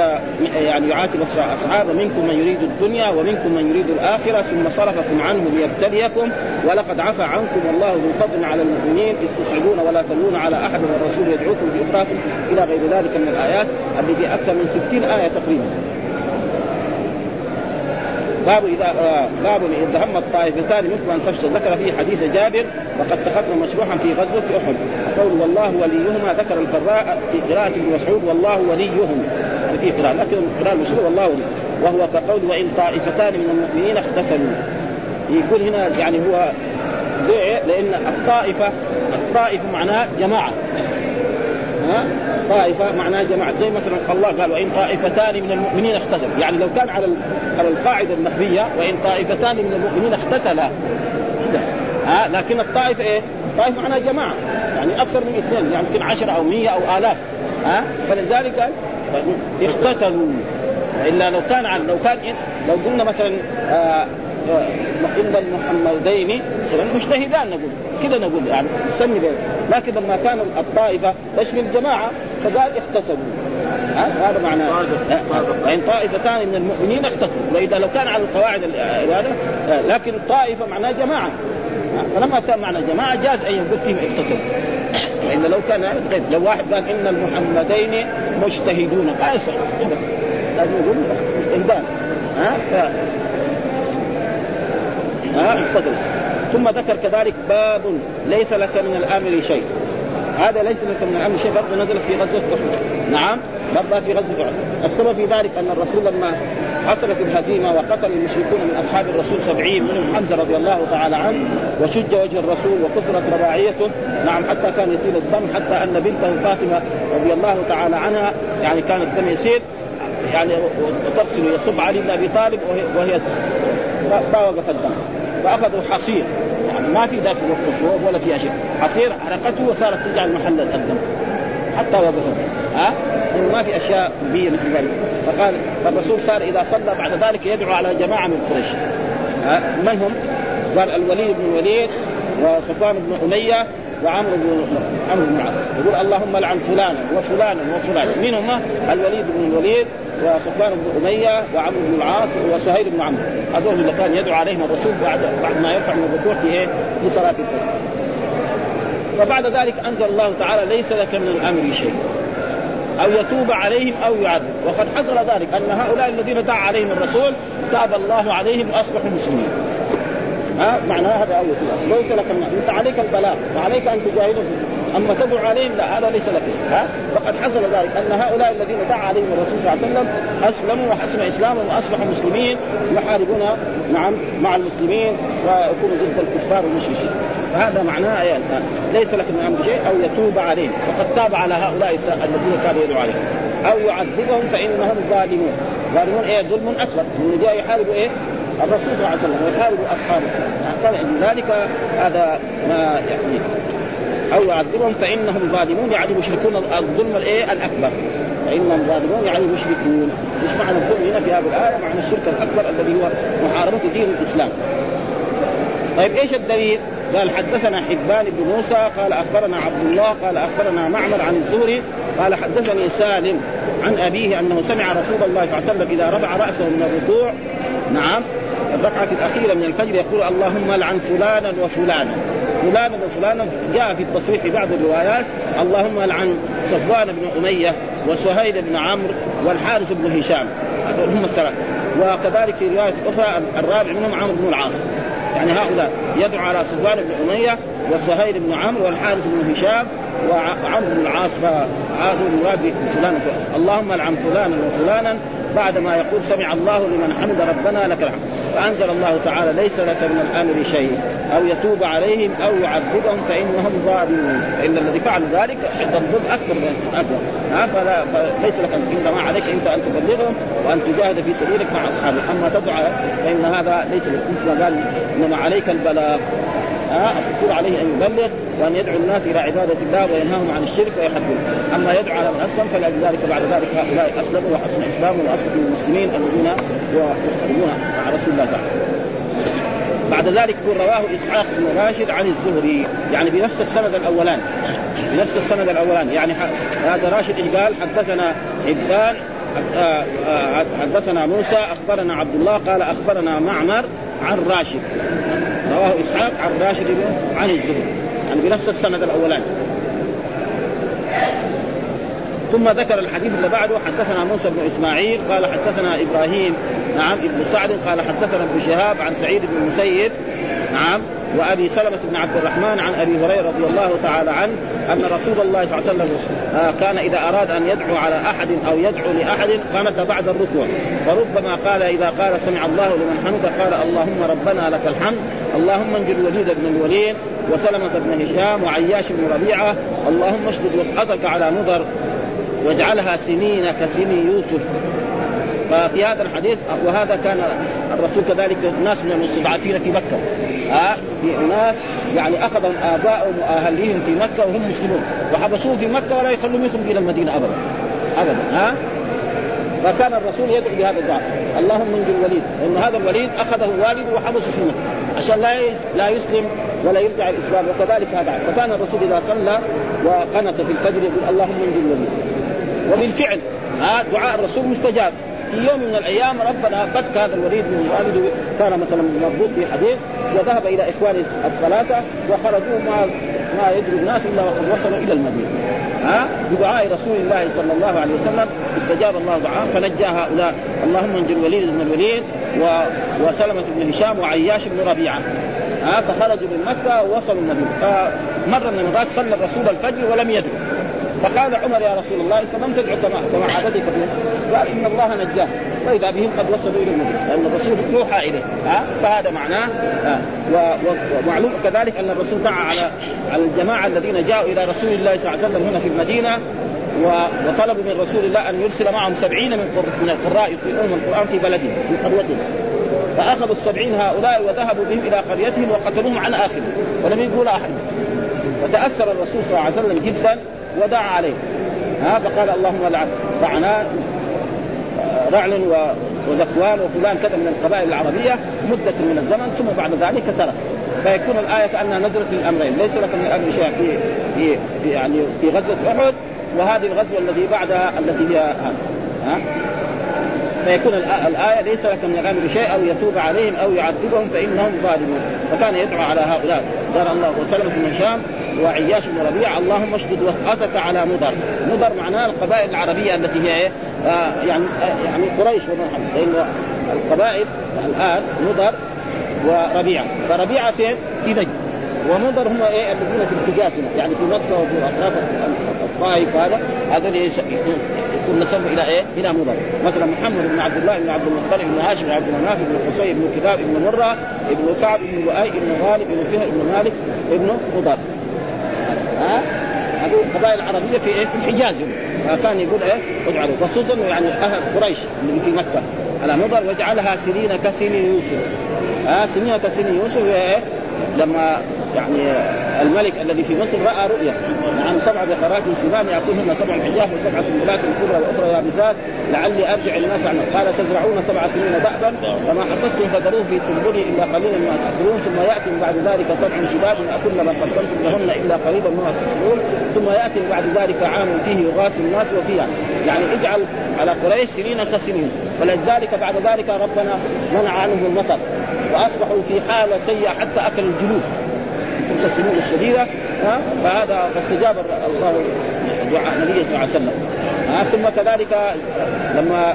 يعني يعاتب اصحاب منكم من يريد الدنيا ومنكم من يريد الآخرة ثم صرفكم عنه ليبتليكم. ولقد عفى عنكم والله ذو فضل على المؤمنين إذ تصعدون ولا تلون على أحد والرسول يدعوكم في إلى غير ذلك من الآيات التي أكثر من ستين آية تقريبا. باب إذا آه باب إذا هم الطائفتان مثل أن تفشل ذكر فيه حديث جابر وقد تقدم مشروحا في غزوة أحد. قول والله وليهما ذكر الفراء في قراءة ابن مسعود والله وليهم. في قراءة لكن القراءه المشهوره والله ولي. وهو كقول وإن طائفتان من المؤمنين اقتتلوا. يقول هنا يعني هو زي؟ لأن الطائفة الطائفه معناه جماعة. ها؟ طائفة معناها جماعة. زي مثلا الله قال وإن طائفتان من المؤمنين اختتلوا يعني لو كان على على القاعدة النحوية وإن طائفتان من المؤمنين اختتلا ها لكن الطائفة إيه؟ الطائفه معناها جماعة. يعني أكثر من اثنين يعني يمكن عشرة أو مية أو آلاف. ها؟ فلذلك اختتلوا الا لو كان عن لو كان لو قلنا مثلا آه ان المحمدين مجتهدان نقول. كذا نقول يعني. نسمي بين لكن لما كان الطائفة تشمل جماعة فقال اختتلوا هذا معناه. يعني طائفتان من المؤمنين اختتلوا وإذا لو كان على القواعد هذا لكن طائفة معناه جماعة. فلما كان معنى جماعة جاز أن يقول فيهم اقتتلوا. والا لو كان غير. لو واحد قال إن المحمدين مجتهدون ما يصح لازم يقول مجتهدان. ها؟ ف ها؟ ثم ذكر كذلك باب ليس لك من الأمر شيء. هذا ليس لك من الأمر شيء. برضه نزلت في غزوة أحد. نعم برضه في غزوة أحد. السبب في ذلك أن الرسول لما حصلت الهزيمة وقتل المشركون من أصحاب الرسول سبعين منهم حمزة رضي الله تعالى عنه وشج وجه الرسول وكسرت رباعيته. نعم حتى كان يسيل الدم حتى أن بنته فاطمة رضي الله تعالى عنها يعني كان الدم يسيل يعني وتغسل يصب علي بن أبي طالب وهي وقف الدم. فأخذوا حصير. يعني ما في ذاك الوقت ولا في شيء حصير حرقته وصارت تجعل محل الدم حتى وقف ها؟ ما في أشياء بيئه مثل ذلك. فقال فالرسول صار إذا صلى بعد ذلك يدعو على جماعة من قريش. ها؟ من هم؟ قال الوليد بن الوليد وصفوان بن أمية وعمرو بن عمرو بن العاص. يقول اللهم لعن فلانا وفلانا وفلانا. مين هم؟ الوليد بن الوليد وصفوان بن أمية وعمرو بن العاص وسهيل بن عمرو. هذول اللي كان يدعو عليهم الرسول بعد بعد ما يرفع من الركوع في إيه؟ في صلاة الفجر. فبعد ذلك أنزل الله تعالى ليس لك من الأمر شيء. أو يتوب عليهم أو يعذب. وقد حصل ذلك أن هؤلاء الذين دعا عليهم الرسول تاب الله عليهم وأصبحوا مسلمين. ها؟ معناه هذا أول ليس لك انت عليك البلاغ. وعليك أن تجاهدهم. أما تدعو عليهم لا هذا ليس لك. ها؟ فقد حصل ذلك أن هؤلاء الذين دعا عليهم الرسول صلى الله عليه وسلم أسلموا وحسن إسلامهم واصبحوا مسلمين يحاربون نعم مع المسلمين ويكونوا ضد الكفار والمشركين فهذا معناه يعني ليس لك من أمر شيء أو يتوب عليهم. وقد تاب على هؤلاء الذين كانوا يدعو عليهم. أو يعذبهم فإنهم ظالمون. ظالمون إيه؟ ظلم أكبر. من جاء يحاربوا إيه؟ الرسول صلى الله عليه وسلم ويحارب أصحابه. ذلك هذا ما يعني. أو يعذبهم فإنهم ظالمون. يعني يشركون الظلم الإيه؟ الأكبر. فإنهم ظالمون يعني مشركون. إيش معنى الظلم هنا في هذه الآية؟ معنى الشرك الأكبر الذي هو محاربة دين الإسلام. طيب إيش الدليل؟ قال حدثنا حبان بن موسى قال أخبرنا عبد الله قال أخبرنا معمر عن الزهري قال حدثني سالم عن أبيه أنه سمع رسول الله صلى الله عليه وسلم إذا رفع رأسه من الركوع. نعم. الركعة الأخيرة من الفجر يقول اللهم لعن فلانا وفلانا. فلانا وفلانا. جاء في التصريح في بعض الروايات اللهم لعن صفوان بن أمية وسهيل بن عمرو والحارث بن هشام. هذول هم الثلاثة. وكذلك في رواية أخرى الرابع منهم عمرو بن العاص. يعني هؤلاء يدعو على صفوان بن أمية وسهيل بن عمرو والحارث بن هشام وعمرو بن العاص. فهذا المراد فلان اللهم لعن فلانا وفلانا بعد ما يقول سمع الله لمن حمد ربنا لك الحمد. فأنزل الله تعالى ليس لك من الأمر شيء. أو يتوب عليهم أو يعذبهم فإنهم ظالمون. فإن الذي فعل ذلك الظلم أكبر من أكبر. ها فلا فليس لك انما عليك أنت أن تبلغهم وأن تجاهد في سبيلك مع أصحابك. أما تدعو فإن هذا ليس مثل قال إنما عليك البلاغ. الرسول عليه أن يبلغ وأن يدعو الناس إلى عبادة الله وينهاهم عن الشرك ويحذرهم أما يدعو على من اسلم فلذلك بعد ذلك هؤلاء أسلموا وحسن إسلامهم واصبحوا المسلمين الذين يحاربون مع رسول الله صلى الله عليه وسلم. بعد ذلك يقول رواه إسحاق بن راشد عن الزهري. يعني بنفس السند الاولاني بنفس السند الاولاني يعني هذا راشد إيش قال؟ حدثنا حبان حدثنا موسى أخبرنا عبد الله قال أخبرنا معمر عن راشد. رواه إسحاق عن راشد عن الزهري. يعني بنفس السند الأولاني. ثم ذكر الحديث اللي بعده حدثنا موسى بن إسماعيل قال حدثنا إبراهيم نعم ابن سعد قال حدثنا ابن شهاب عن سعيد بن المسيب نعم. وأبي سلمة بن عبد الرحمن عن أبي هريرة رضي الله تعالى عنه أن رسول الله صلى الله عليه وسلم آه، كان إذا أراد أن يدعو على أحد أو يدعو لأحد قنت بعد الركوع. فربما قال إذا قال سمع الله لمن حمده قال اللهم ربنا لك الحمد اللهم انجل الوليد بن الوليد وسلمة بن هشام وعياش بن ربيعة اللهم اشدد وطأتك على نظر واجعلها سنين كسن يوسف. ففي هذا الحديث وهذا كان الرسول كذلك ناس من المستضعفين في مكة. ها؟ في اناس يعني اخذهم ابائهم واهليهم في مكة وهم مسلمون. وحبسوه في مكة ولا يخلوهم يخرجوا إلى المدينة ابدا. ابدا ها؟ فكان الرسول يدعو بهذا الدعاء. اللهم انجي الوليد. لأن هذا الوليد أخذه والده وحبسه في مكة. عشان لا لا يسلم ولا يرجع الإسلام وكذلك هذا. فكان الرسول إذا صلى وقنت في الفجر يقول اللهم انجي الوليد. وبالفعل ها؟ دعاء الرسول مستجاب. في يوم من الأيام ربنا فك هذا الوليد من والده كان مثلا مربوط في حديث وذهب إلى اخوانه الثلاثة وخرجوا ما ما يدري الناس إلا وقد وصلوا إلى المدينة. ها؟ بدعاء رسول الله صلى الله عليه وسلم استجاب الله دعاء فنجى هؤلاء. اللهم انجي الوليد بن الوليد و... وسلمة بن هشام وعياش بن ربيعة. ها؟ فخرجوا من مكة ووصلوا المدينة. فمره من المرات صلى الرسول الفجر ولم يدعو فقال عمر يا رسول الله أنت لم تدعو كما كما عادتك قال إن الله نجاه. واذا بهم قد وصلوا إلى المدينة لأن الرسول يوحى إليه. ها؟ فهذا معناه ومعلوم كذلك أن الرسول دعا على على الجماعة الذين جاءوا إلى رسول الله صلى الله عليه وسلم هنا في المدينة وطلبوا من رسول الله أن يرسل معهم سبعين من من القراء يقرؤون القرآن في بلدهم في قريتهم. فأخذوا السبعين هؤلاء وذهبوا بهم إلى قريتهم وقتلوهم عن آخرهم ولم يقول أحد. وتأثر الرسول صلى الله عليه وسلم جدا ودعا عليه. ها فقال اللهم لعن دعنا رعل وذكوان وفلان كذا من القبائل العربية مدة من الزمن ثم بعد ذلك ترك. فيكون الآية كانها نزلت للامرين ليس لك من الامر شيء في في, في يعني في غزوة أحد وهذه الغزوة التي بعدها التي هي ها؟ فيكون الآية ليس لك من الأمر شيء أو يتوب عليهم أو يعذبهم فإنهم ظالمون. فكان يدعو على هؤلاء. قال الله وسلمة بن هشام وعياش بن ربيع اللهم اشدد وطأتك على مضر. مضر معناه القبائل العربية التي هي إيه؟ آه يعني آه يعني قريش لأن القبائل الآن مضر وربيعة فربيعة فين؟ في نجد ومنظر هم إيه الذين في الحجاز يعني في مكة وفي أطراف الطائف هذا هذا يكون نسبه إلى إيه؟ إلى مضر. مثلا محمد بن عبد الله بن عبد المطلب بن هاشم بن عبد المناف بن قصي بن كلاب بن مرة بن كعب بن لؤي بن غالب بن فهر بن مالك بن مضر. ها؟ هذه القبائل العربية في إيه؟ في الحجاز. فكان يقول إيه؟ اجعلوا. خصوصا يعني أهل قريش اللي في مكة. على مضر واجعلها سنين كسن يوسف. ها؟ سنين كسن يوسف إيه؟ لما يعني الملك الذي في مصر رأى رؤيا عن سبع بقرات سمان ياكلهن سبع حجاج وسبع سنبلات كبرى وأخرى يابسات. لعلي أرجع الناس عنه قال تزرعون سبع سنين دأبا وما حصدتم فذروه في سنبله إلا قليلا ما تأكلون. ثم يأتي بعد ذلك سبع شداد ياكلن ما قدمتم لهن إلا قليلا مما تحصلون ثم يأتي بعد ذلك عام فيه يغاث الناس وفيها. يعني اجعل على قريش سنين كسنين. ولذلك بعد ذلك ربنا منع عنهم المطر. وأصبحوا في حالة سيئة حتى أكلوا الجلود. تلك السنين الشديدة ها؟ فهذا فاستجاب الله دعاء النبي صلى الله عليه وسلم. ها؟ ثم كذلك لما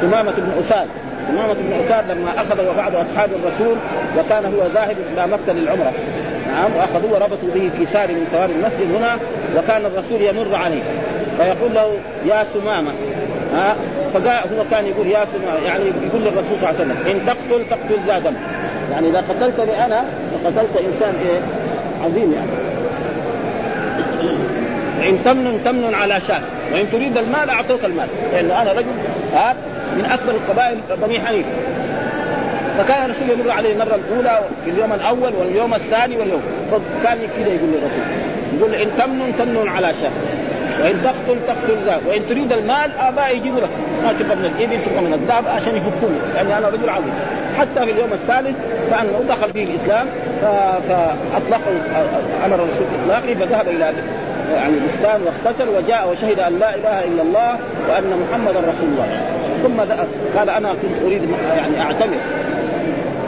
ثمامة بن أساد. ثمامة بن أساد لما أخذ بعض أصحاب الرسول وكان هو ذاهب إلى مكة للعمرة. نعم وأخذوه وربطوا به في سار من سوار المسجد هنا وكان الرسول يمر عليه. فيقول له يا ثمامة. ها؟ فقال هو كان يقول يا يعني يقول للرسول صلى الله عليه وسلم إن تقتل تقتل ذا دم. يعني إذا قتلتني أنا فقتلت إنسان إيه؟ عظيم يعني. ان تمن تمن على شاة. وإن تريد المال أعطوك المال. لأنه أنا رجل ها؟ من أكبر القبائل بني حنيفه فكان الرسول يمر عليه المرة الأولى في اليوم الأول واليوم الثاني واليوم. فكان كذا يقول للرسول. يقول إن تمن تمن على شاة. وإن تقتل تقتل ذا وإن تريد المال ابائي يجيبوا لك. ما تبغى من الإبل تبغى من الذهب عشان يفكوني لاني أنا رجل عظيم. حتى في اليوم الثالث فانه دخل فيه الإسلام فأطلقه أمر الرسول اطلاقه فذهب إلى يعني الإسلام واغتسل وجاء وشهد أن لا إله إلا الله وأن محمدا رسول الله. ثم قال أنا كنت أريد يعني أعتمر.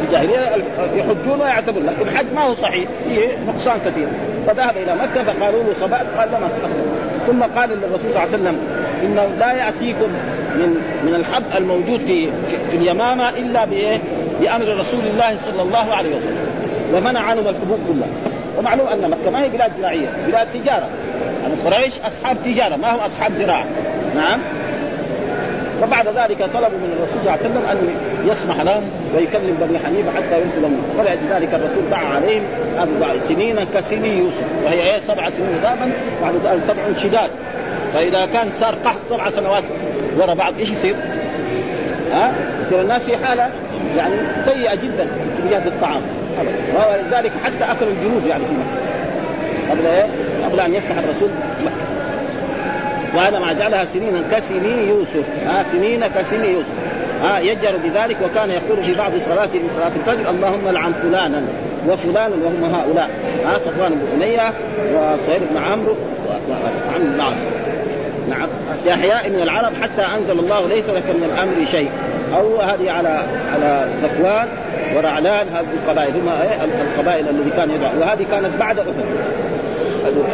الجاهلية يحجون ويعتبرون لكن الحج ما هو صحيح. فيه نقصان كثير. فذهب إلى مكة فقالوا له صبأت؟ قال لما اسلم ثم قال للرسول صلى الله عليه وسلم إنه لا يأتيكم من من الحب الموجود في في اليمامة إلا بإيه؟ بأمر رسول الله صلى الله عليه وسلم. ومنع عنهم الحبوب كلها. ومعلوم أن مكة ما هي بلاد زراعيه بلاد تجارة. يعني قريش أصحاب تجارة ما هم أصحاب زراعة. نعم؟ وبعد ذلك طلبوا من الرسول صلى الله عليه وسلم أن يسمح لهم ويكلم بني حنيفة حتى يرسلهم فلذلك الرسول دعا عليهم أربع سنين كسني يوسف. وهي إيه؟ سبع سنين ذهبا بعد ذلك سبع شداد. فإذا كان صار قحط سبع سنوات وراء بعض إيش يصير؟ ها؟ يصير الناس في حالة يعني سيئة جدا في جهه الطعام. ولذلك حتى اكلوا الجنود يعني في مكه قبل إيه؟ قبل أن يفتح الرسول. مكه وهذا ما جعلها سنين كسني يوسف. آه سنين كسني يوسف. آه يجر بذلك وكان يقول في بعض صلاته من صلاة الفجر اللهم لعن فلانا وفلانا وهم هؤلاء. آه صفوان بن أمية وصهيب بن عمرو وعمرو بن العاص نعم. احياء من العرب حتى أنزل الله ليس لك من الأمر شيء. أو هذه على على ذكوان ورعلان هذه القبائل. هم القبائل الذي كان يدعو وهذه كانت بعد أحد.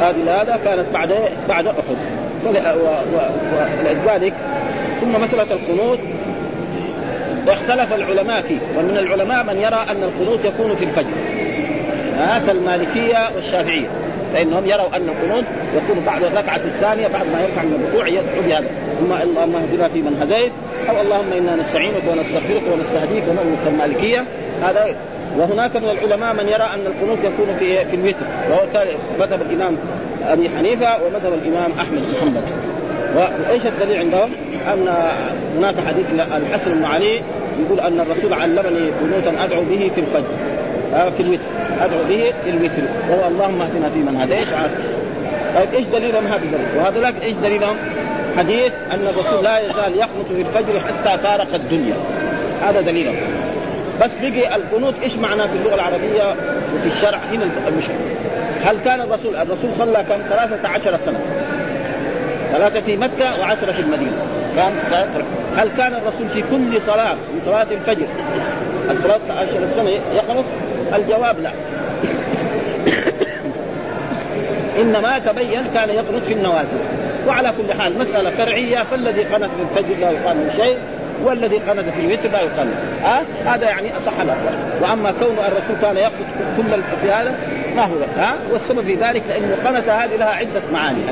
هذه هذا كانت بعد بعد أحد. ولذلك ثم مسألة القنوت. واختلف العلماء فيه ومن العلماء من يرى أن القنوت يكون في الفجر. هذا المالكية والشافعية فإنهم يروا أن القنوت يكون بعد الركعة الثانية بعد ما يرفع من الركوع يدعو بهذا ثم اللهم اهدنا في من هديت أو اللهم إنا نستعينك ونستغفرك ونستهديك ونؤمن المالكية هذا وهناك من العلماء من يرى أن القنوت يكون في في الوتر. وهو مذهب الإمام أبي حنيفة ومذهب الإمام أحمد بن حنبل وإيش الدليل عندهم؟ أن هناك حديث الحسن بن علي يقول أن الرسول علمني قنوتا أدعو به في الفجر آه في الوتر أدعو به في الوتر وهو اللهم اهدنا في من هديت طيب إيش دليلهم هذا الدليل؟ وهذولاك إيش دليلهم؟ حديث أن الرسول لا يزال يقنط في الفجر حتى فارق الدنيا هذا دليلهم بس بقي القنوت إيش معناه في اللغة العربية وفي الشرع هنا؟ المشكلة هل كان الرسول الرسول صلى كم؟ 13 سنة. ثلاثة في مكة وعشرة في المدينة. كان هل كان الرسول في كل صلاة من صلاة الفجر؟ الثلاثة عشر سنة يقنط الجواب لا. إنما تبين كان يقنط في النوازل. وعلى كل حال مسألة فرعية فالذي قنط في الفجر لا يقال له شيء. والذي قنت في الوتر لا يقنت ها؟ هذا يعني أصح الأقوال وأما كون الرسول كان يقنت كل في هذا ما هو ها؟ والسبب في ذلك لأنه قنت هذه لها عدة معاني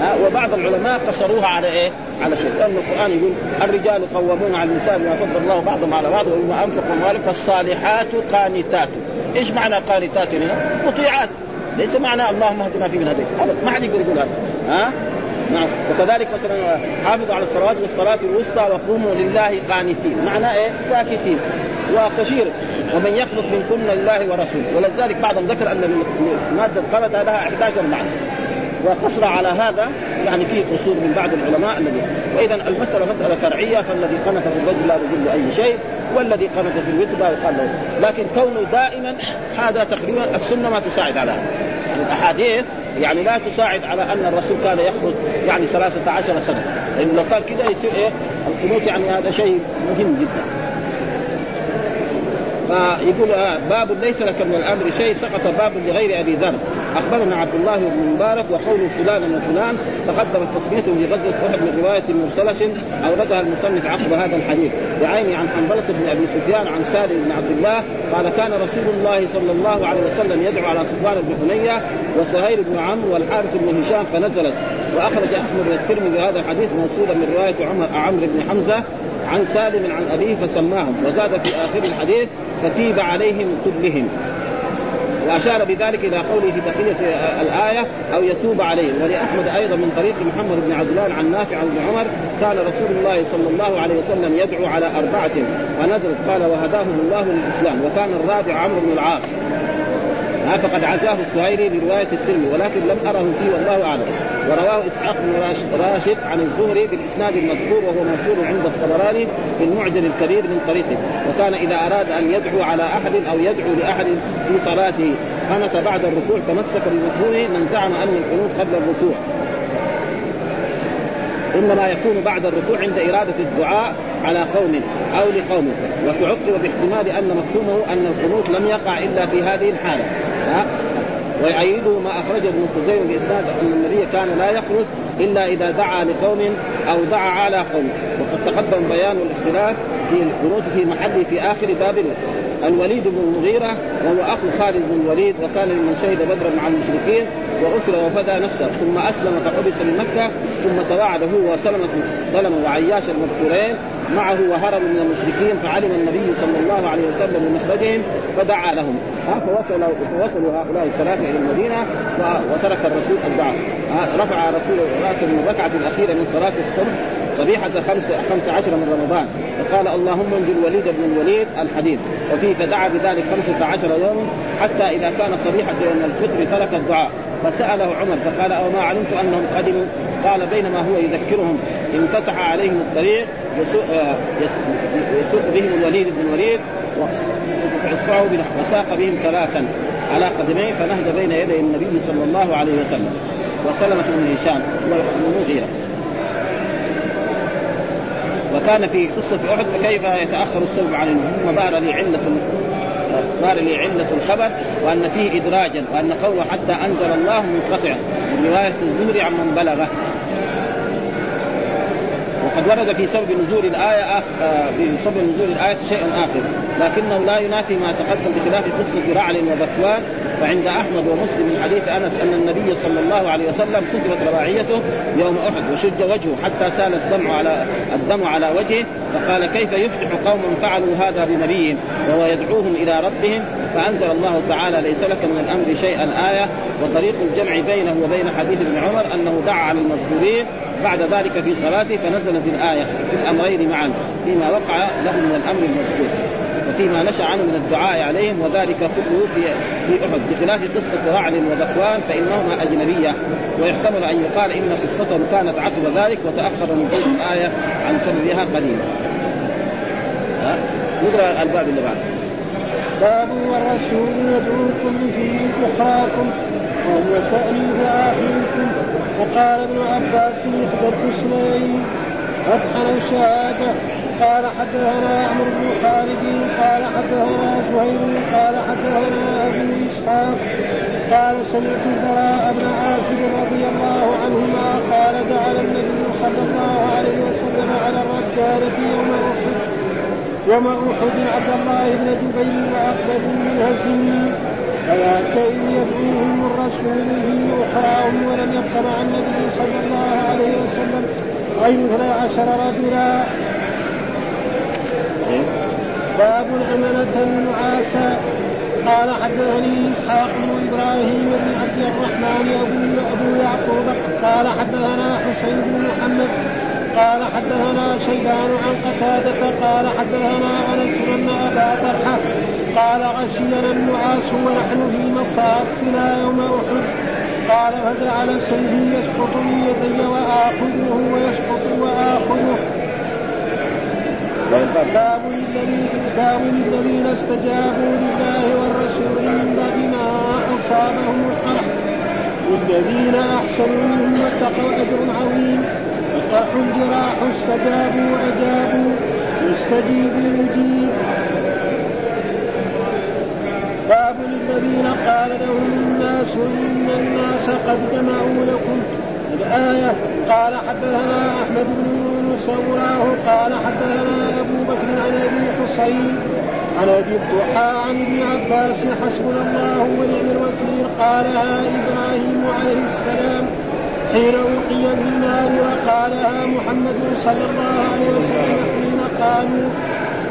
ها؟ وبعض العلماء قصروها على إيه؟ على شيء لأن القرآن يقول الرجال قوامون على النساء بما فضل الله بعضهم على بعض وبما انفقوا أموالهم فالصالحات قانتات إيش معنى قانتات هنا؟ مطيعات ليس معنى اللهم اهدنا في من هديت ما حد يقول يقول هذا ها نعم. وكذلك مثلا حافظوا على الصلوات والصلاة الوسطى وقوموا لله قانتين. معناه إيه؟ ساكتين. وكثير ومن يخلق منكن لله ورسوله. ولذلك بعضهم ذكر أن مادة قلت لها 11 معنى وقصر على هذا يعني فيه قصور من بعض العلماء الذي واذا المسألة مسألة فرعية. فالذي قنت في الرجل لا يدل أي شيء. والذي قنت في الوتر لا يقال له. لكن كونه دائما هذا تقريبا السنة ما تساعد على. هذا الاحاديث يعني لا تساعد على أن الرسول كان يخرج يعني 13 سنة. لأنه لو كان كذا يصير إيه؟ القنوت يعني هذا شيء مهم جدا. فيقول آه باب ليس لك من الأمر شيء سقط باب لغير أبي ذر. أخبرنا عبد الله بن مبارك وقول فلان وفلان تقدمت تسميته في غزوة أحد من رواية مرسلة اوردها المصنف عقب هذا الحديث. بعيني عن حنظله بن أبي سفيان عن سالم بن عبد الله قال كان رسول الله صلى الله عليه وسلم يدعو على صفوان بن حنية وسهيل بن عمرو والحارث بن هشام فنزلت. وأخرج أحمد الترمذي هذا الحديث موصولا من رواية عمر عمرو بن حمزة عن سالم عن أبيه فسماهم. وزاد في آخر الحديث فتيب عليهم كلهم. وأشار بذلك إلى قوله في بقيه الآية أو يتوب عليهم ولأحمد أيضا من طريق محمد بن الله عن نافع ابن عمر كان رسول الله صلى الله عليه وسلم يدعو على أربعة فنزلت قال وهداهم الله للإسلام. وكان الرابع عمرو بن العاص. فقد عزاه السهيري لرواية الترمذي ولكن لم أره فيه والله أعلم. ورواه إسحاق بن راشد عن الزهري بالإسناد المذكور وهو موصول عند الطبراني في المعجم الكبير من طريقه. وكان إذا أراد أن يدعو على أحد أو يدعو لأحد في صلاته قنت بعد الركوع تمسك بمفهومه من زعم أن القنوت قبل الركوع. إنما يكون بعد الركوع عند إرادة الدعاء على قوم أو لقوم. وتعقب باحتمال أن مفهومه أن القنوت لم يقع إلا في هذه الحالة. ويؤيده ما أخرجه ابن خزيمة بإسناد أن النبي كان لا يخرج إلا إذا دعا لقوم أو دعا على قوم. وقد تقدم بيان الاختلاف في القنوت في محله في آخر باب. الوليد بن المغيرة وهو أخو خالد بن الوليد وكان ممن شهد بدرا مع المشركين وأسر وفدى نفسه. ثم أسلم فحبس بمكة ثم توعد هو وسلمة سلمة وعياش المذكورين معه وهربوا من المشركين فعلم النبي صلى الله عليه وسلم بمخرجهم فدعا لهم. فوصلوا فوصلوا هؤلاء الثلاثة إلى المدينة وترك الرسول الدعاء. رفع رسول رأسه من الركعه الأخيرة من صلاة الصبح صبيحة خمس, خمس عشر من رمضان. فقال اللهم انجي الوليد بن الوليد الحديث. وفيه فدعا بذلك خمسة عشر يوما حتى إذا كان صبيحة يوم الفطر ترك الدعاء. فسأله عمر فقال أو ما علمت أنهم قدموا قال بينما هو يذكرهم. انفتح عليهم الطريق يسوق, يسوق بهم الوليد بن الوليد وإصبعه وساق بهم ثلاثا على قدميه فنهد بين يدي النبي صلى الله عليه وسلم. وسلمة بن هشام ومغيرة. وكان في قصة أحد فكيف يتأخر الصلب عن ثم ظهر لي علة ظهر لي علة الخبر وأن فيه إدراجا وأن قوله حتى أنزل الله منقطع من رواية الزهري عمن بلغه. وقد ورد في سبب نزول الآية آخ... آه، في سبب نزول الآية شيء آخر. لكنه لا ينافي ما تقدم بخلاف قصة رعل وذكوان فعند أحمد ومسلم من حديث أنس أن النبي صلى الله عليه وسلم كتبت رباعيته يوم أحد وشج وجهه حتى سال الدم على الدم على وجهه فقال كيف يفلح قوم فعلوا هذا بنبيهم وهو يدعوهم إلى ربهم فأنزل الله تعالى ليس لك من الأمر شيئا آية وطريق الجمع بينه وبين حديث ابن عمر أنه دعا على المذكورين بعد ذلك في صلاته فنزلت الآية في الأمرين معا فيما وقع له من الأمر المذكور وفيما نشأ عنه من الدعاء عليهم وذلك كله في في أحد بخلاف قصة رعد وذكوان فإنهما أجنبية ويحتمل أن يقال إن قصتهم كانت عقب ذلك وتأخر نزول الآية عن سببها قليلا. نقرأ الباب اللي بعده. باب والرسول يدعوكم في اخراكم وهو تأنيث اخيكم وقال ابن عباس اخبر حسنين فتحا شهاده قال حدثنا عمرو بن خالد قال حدثنا سهيل قال حدثنا ابو إسحاق. قال سمعت البراء بن عازب رضي الله عنهما قال جعل النبي صلى الله عليه وسلم على الرجالة يوم أحد. يوم أحد عبد الله بن جبير واقبل منها سنين فذاك يدعوهم الرسول في أخراهم ولم يبق مع النبي صلى الله عليه وسلم. غير اثني عشر رجلا. باب الأمنة النعاسة. قال حدثني إسحاق بن إبراهيم بن عبد الرحمن ابو أبو يعقوب. قال حدثنا حسين بن محمد قال حدثنا شيبان عن قتادة قال حدثنا أنس ان ابا طلحة قال غشينا النعاس ونحن في مصافنا يوم أحد. قال فجعل سيفي يسقط من يدي وآخذه ويسقط وآخذه. باب الذين باب الذين استجابوا لله والرسول من بعد ما أصابهم القرح. والذين أحسنوا منهم واتقوا أجر عظيم. الجراح استجابوا وأجابوا يستجيب يجيب باب للذين قال لهم الناس إن الناس قد جمعوا لكم. الآية قال حدثنا أحمد بن صوراه قال حدثنا أبو بكر عن أبي حصين عن أبي الضحى عن ابن عباس حسبنا الله ونعم الوكيل قالها إبراهيم عليه السلام حين القي في النار وقالها محمد صلى الله عليه وسلم حين قالوا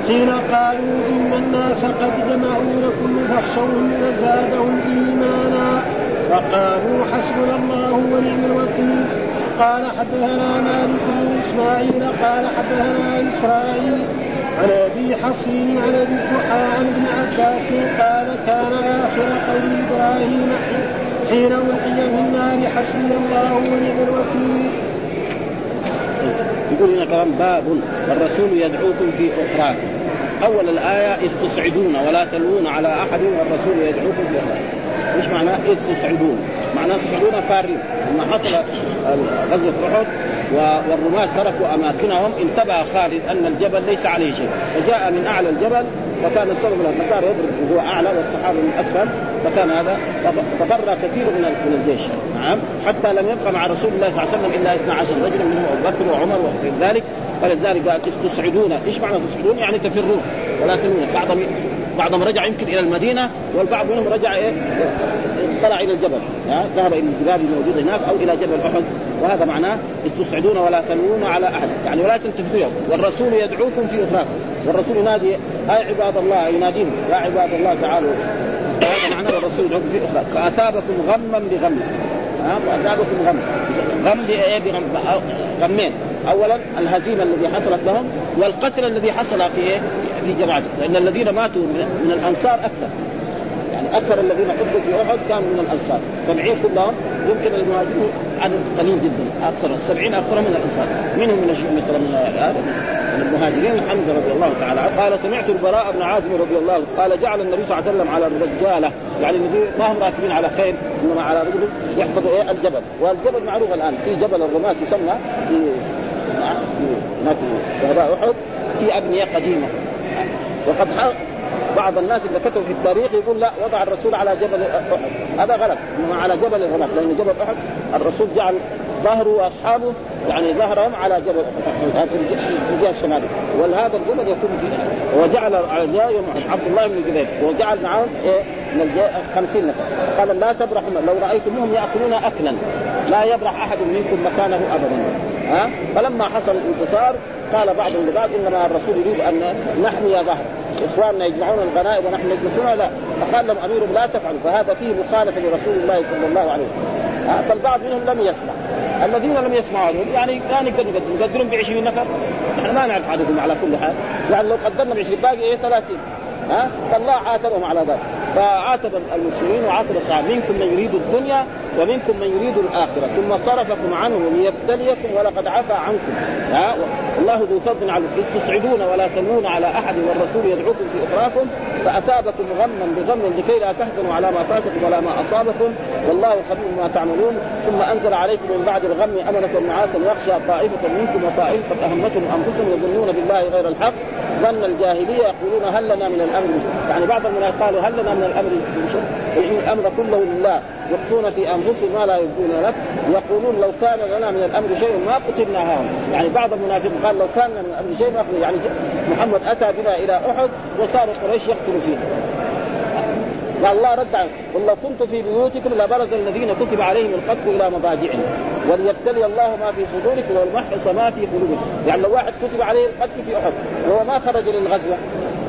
حين قالوا إن الناس قد جمعوا لكم فاخشوهم فزادهم إيمانا. وقالوا حسبنا الله ونعم الوكيل. قال حدثنا مالك بن إسماعيل قال حدثنا إسرائيل. عن أبي حصين عن أبي الضحى عن ابن عباس قال كان آخر قول إبراهيم حين ألقي في النار حسبي الله ونعم الوكيل. يقول هنا كمان باب والرسول يدعوكم في اخراكم أول الآية إذ تصعدون ولا تلوون على أحد والرسول يدعوكم في اخراكم إيش معناه؟ إذ تصعدون؟ معناه تصعدون فارين لما حصل غزوة أحد والرماة تركوا أماكنهم انتبه خالد أن الجبل ليس عليه شيء. فجاء من أعلى الجبل وكان السبب له فصار يضرب وهو أعلى والصحابة من أسفل. فكان هذا تفرى كثير من من الجيش. نعم. حتى لم يبقى مع رسول الله صلى الله عليه وسلم إلا 12 رجلا منهم أبو بكر وعمر وغير ذلك. فلذلك قال تصعدون إيش معنى تصعدون؟ يعني تفرون. ولا تنون بعضهم بعضهم رجع يمكن إلى المدينة والبعض منهم رجع إيه؟ طلع إلى الجبل. ذهب إلى الجبال الموجودة هناك أو إلى جبل أحد. وهذا معناه تصعدون ولا تنوون على أحد. يعني ولا تلتفتوا والرسول يدعوكم في اخراكم والرسول ينادي أي عباد الله؟ يناديهم يا عباد الله تعالوا. هذا معناه الرسول. يدعوكم في اخراكم فأثابكم غما. بغم فاثابكم غم غم بغم. غمين. اولا الهزيمة الذي حصلت لهم والقتل الذي حصل في إيه؟ في جماعته لأن الذين ماتوا من الأنصار أكثر. يعني أكثر الذين قتلوا في أحد كانوا من الأنصار. سبعين كلهم يمكن المهاجرين عدد قليل جدا. أكثر سبعين أكثر من الأنصار. منهم من مثلا من المهاجرين حمزة رضي الله تعالى عنه. قال سمعت البراء بن عازم رضي الله قال جعل النبي صلى الله عليه وسلم على الرجالة يعني ما هم راكبين على خيل إنما على رجل يحفظ إيه؟ الجبل. والجبل معروف الآن في جبل الرماة يسمى في هناك في شهداء أحد في أبنية قديمة. وقد بعض الناس اللي كتبوا في التاريخ يقول لا وضع الرسول على جبل أحد. هذا غلط. إنما على جبل الرماح لأن جبل أحد الرسول جعل ظهره وأصحابه يعني ظهرهم على جبل في الجهه الشمالية. وهذا الجبل يكون في وجعل على عبد الله بن جبير. وجعل معهم إيه؟ من 50 نفر. قال لا تبرحوا لو رأيتموهم يأكلون أكلا لا يبرح أحد منكم مكانه ابدا. ها؟ فلما حصل الانتصار قال بعضهم لبعض إنما الرسول يريد أن نحمي ظهره. إخواننا يجمعون الغنائم ونحن نجلسون لا فقال لهم اميرهم لا تفعلوا فهذا فيه مخالفة لرسول الله صلى الله عليه وسلم. فالبعض منهم لم يسمع. الذين لم يسمعوا يعني كان يقدرون يقدرون ب 20 نفر. نحن ما نعرف عددهم على كل حال. يعني لو قدرنا ب 20 باقي إيه 30 ها فالله عاتبهم على ذلك. فعاتب المسلمين وعاتب الصحابة. منكم من يريد الدنيا ومنكم من يريد الآخرة. ثم صرفكم عنه ليبتليكم ولقد عفى عنكم. ها؟ الله ذو فضل على تصعدون ولا تنون على أحد والرسول يدعوكم في اخراكم فأثابكم غما بغم لكي لا تحزنوا على ما فاتكم ولا ما أصابكم. والله خبير ما تعملون. ثم أنزل عليكم من بعد الغم أمنة نعاسا يخشى طائفة منكم وطائفة أهمتهم أنفسهم يظنون بالله غير الحق. ظن الجاهلية يقولون هل لنا من الأمر؟ يعني بعض المنافقين قالوا هل لنا من الأمر من الأمر كله لله. يخفون في أنفسهم ما لا يبدون لك. يقولون لو كان لنا من الأمر شيء ما قتلنا هون يعني بعض المنافقين قال لو كان من الأمر شيء ما قتلنا. يعني محمد أتى بنا إلى أحد وصار قريش يقتل قال الله رد عنه قل لو كنت في بيوتكم لبرز الذين كتب عليهم القتل إلى مضاجعهم. وليبتلي الله ما في صدوركم ويمحص ما في قلوبكم. يعني لو واحد كتب عليه القتل في أحد وهو ما خرج للغزوة.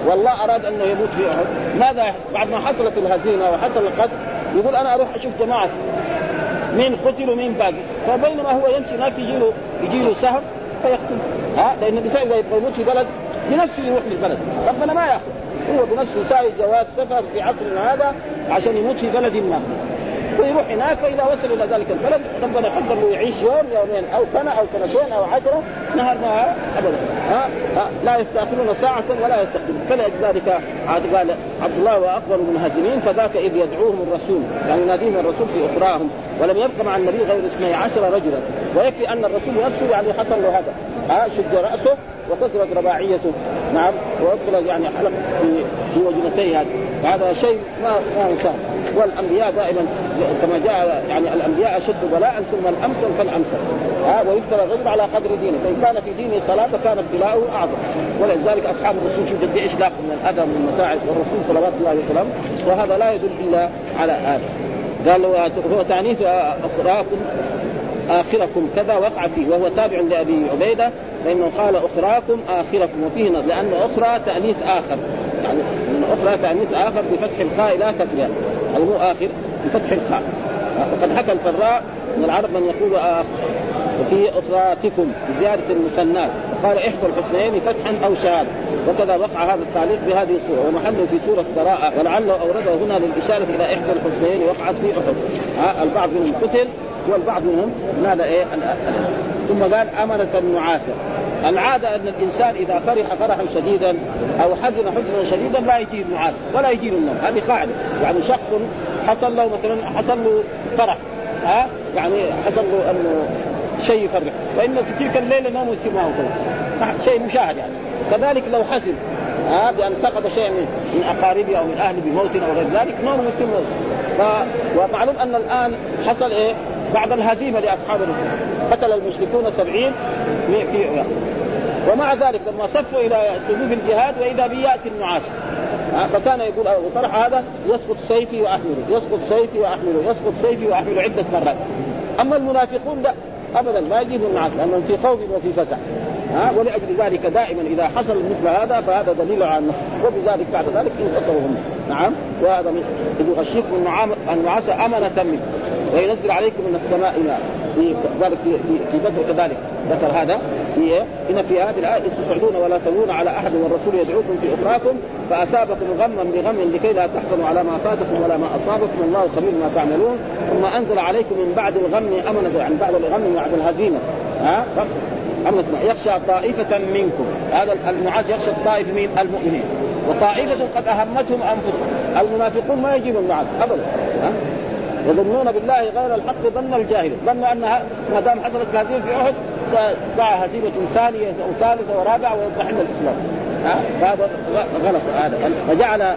والله أراد أنه يموت في أحد. ماذا بعد ما حصلت الهزيمة وحصل القتل يقول أنا أروح أشوف جماعتي مين قتل ومين باقي. فبينما هو يمشي هناك يجي له يجي له سهم فيقتل. ها؟ لأن الانسان إذا يبغى يموت في بلد بنفسه يروح للبلد. ربنا ما يأخذ. هو بنفسه ساوي جواز سفر في عصرنا هذا عشان يموت في بلد ما. ويروح هناك فاذا وصل إلى ذلك البلد ربنا يقدر له يعيش يوم يومين أو سنة أو سنتين أو عشرة نهار ما ابدا. ها, ها؟ لا يستأخرون ساعة ولا يستقدمون فلذلك عاد قال عبد الله واكبر المهاجرين فذاك إذ يدعوهم الرسول. يعني يناديهم الرسول في أخراهم. ولم يبق مع النبي غير اثني عشر رجلا. ويكفي أن الرسول نفسه يعني حصل له هذا. ها؟ شد رأسه وكسرت رباعيته. نعم. وأدخل يعني حلق في في وجنتيه هذا. هذا شيء ما ما سهل والأنبياء دائما كما جاء يعني الأنبياء أشد بلاء ثم الامثل فالامثل ها ويبتلى الرجل على قدر دينه. فإن كان في دينه صلاة فكان ابتلاؤه أعظم. ولذلك أصحاب الرسول شوف قد إيش من الأذى ومن المتاعب والرسول صلوات الله عليه وسلم وهذا لا يدل إلا على هذا. قال هو تعنيف أخراكم آخركم كذا وقع فيه وهو تابع لأبي عبيدة فإنه قال أخراكم آخركم وفيه لأن أخرى تأنيث آخر. يعني من أخرى تانيث اخر بفتح الخاء لا كسرها هو آخر بفتح الخاء. وقد حكى الفراء من العرب من يقول آخر وفي اخراتكم بزياده المثنات قال إحدى الحسنين فتحا أو شهاده وكذا وقع هذا التعليق بهذه الصورة. ومحله في سورة براءة ولعله أورده هنا للإشارة إلى إحدى الحسنين وقعت في أحد. البعض منهم قتل والبعض منهم نال إيه؟ ثم قال امنه النعاسة. العادة أن الإنسان إذا فرح فرحا شديدا أو حزن حزنا شديدا لا يجي النعاس ولا يجي النوم. هذه قاعدة. يعني شخص حصل له مثلا حصل له فرح ها؟ يعني حصل له أنه شيء يفرح. فإن في تلك الليلة نوم يصير معه شيء مشاهد يعني. كذلك لو حزن ها؟ بأن فقد شيئا من من أقاربه أو من أهله بموت أو غير ذلك نوم يسمى ف... ومعلوم أن الآن حصل إيه؟ بعد الهزيمة لأصحاب الرسول قتل المشركون سبعين في ومع ذلك لما صفوا إلى صفوف الجهاد وإذا به ياتي النعاس فكان يقول وطرح هذا يسقط سيفي واحمله يسقط سيفي واحمله يسقط سيفي واحمله عدة مرات. أما المنافقون لا ابدا ما يجيبوا النعاس لأنهم في خوف وفي فزع ها ولأجل ذلك دائما إذا حصل مثل هذا فهذا دليل على النصر وبذلك بعد ذلك انتصروا هم نعم. وهذا اذ يغشيكم النعاس امنه منه. وينزل عليكم من السماء ماء. في ذلك في, بدر كذلك. ذكر هذا. في إيه؟ هنا في هذه الآية إذ تصعدون ولا تلون على أحد والرسول يدعوكم في اخراكم فأثابكم غما بغم لكي لا تحزنوا على ما فاتكم ولا ما أصابكم. الله خبير ما تعملون. ثم أنزل عليكم من بعد الغم امنه يعني بعد الغم بعد الهزيمه ها؟ يخشى طائفة منكم. هذا النعاس يخشى الطائفة من المؤمنين. وطائفة قد أهمتهم أنفسهم. المنافقون ما يجيبون النعاس أبدا؟ يظنون بالله غير الحق ظن الجاهل. ظن أن ما دام حصلت هزيمه في أحد ستقع هزيمة ثانية أو ثالثة ورابعه ويضمحل الإسلام. هذا غلط هذا. فجعل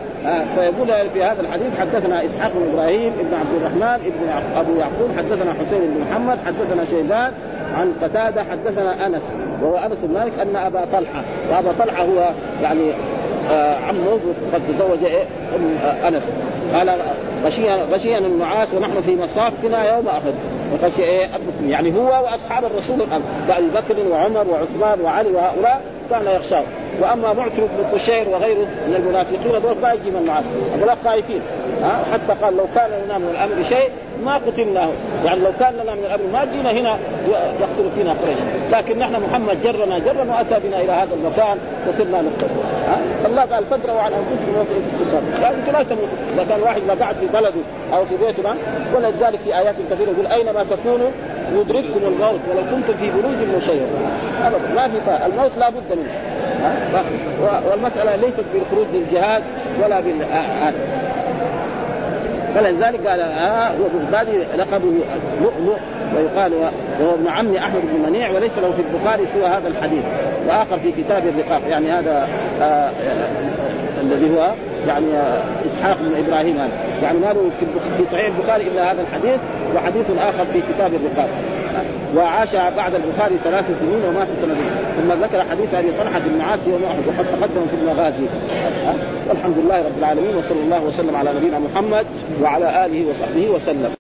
فيقول في هذا الحديث حدثنا إسحاق بن إبراهيم ابن عبد الرحمن ابن أبو يعقوب حدثنا حسين بن محمد حدثنا شيبان عن قتادة حدثنا أنس وهو أنس بن مالك أن أبا طلحة وأبا طلحة هو يعني آه عمه قد تزوج إيه أم آه أنس. قال غشينا النعاس ونحن في مصافنا يوم أحد. وغشي إيه يعني هو وأصحاب الرسول كابي بكر وعمر وعثمان وعلي وهؤلاء كان يخشاه وأما معتر بن قشير وغيره من المنافقين دول ما يجي من النعاس هؤلاء خايفين ها؟ حتى قال لو كان لنا من الأمر شيء ما قتلناه. يعني لو كان لنا من الأمر ما جينا هنا يقتل فينا قريش. لكن نحن محمد جرنا جرا وأتى بنا إلى هذا المكان وصرنا نقتل. الله قال فادروا عن أنفسكم موت يعني أنتم لا تموتوا. إذا كان واحد لا قاعد في بلده أو في بيته ولذلك في آيات كثيرة يقول أينما تكونوا يدرككم الموت ولو كنتم في بروج مشيده ابدا. ما في الموت لا بد منه. والمسألة ليست بالخروج للجهاد ولا بال فلذلك قال آه وبغدادي لقبه لؤلؤ ويقال وهو ابن عم أحمد بن منيع وليس له في البخاري سوى هذا الحديث وآخر في كتاب الرقاق يعني هذا آه آه الذي هو يعني آه إسحاق بن إبراهيم هذا. يعني ما له في صحيح البخاري إلا هذا الحديث وحديث آخر في كتاب الرقاق. وعاش بعد البخاري ثلاث سنين ومات سنة ثم ذكر حديث أبي طلحة بن عاص يوم أحد وقد تقدم في المغازي. والحمد لله رب العالمين وصلى الله وسلم على نبينا محمد وعلى آله وصحبه وسلم.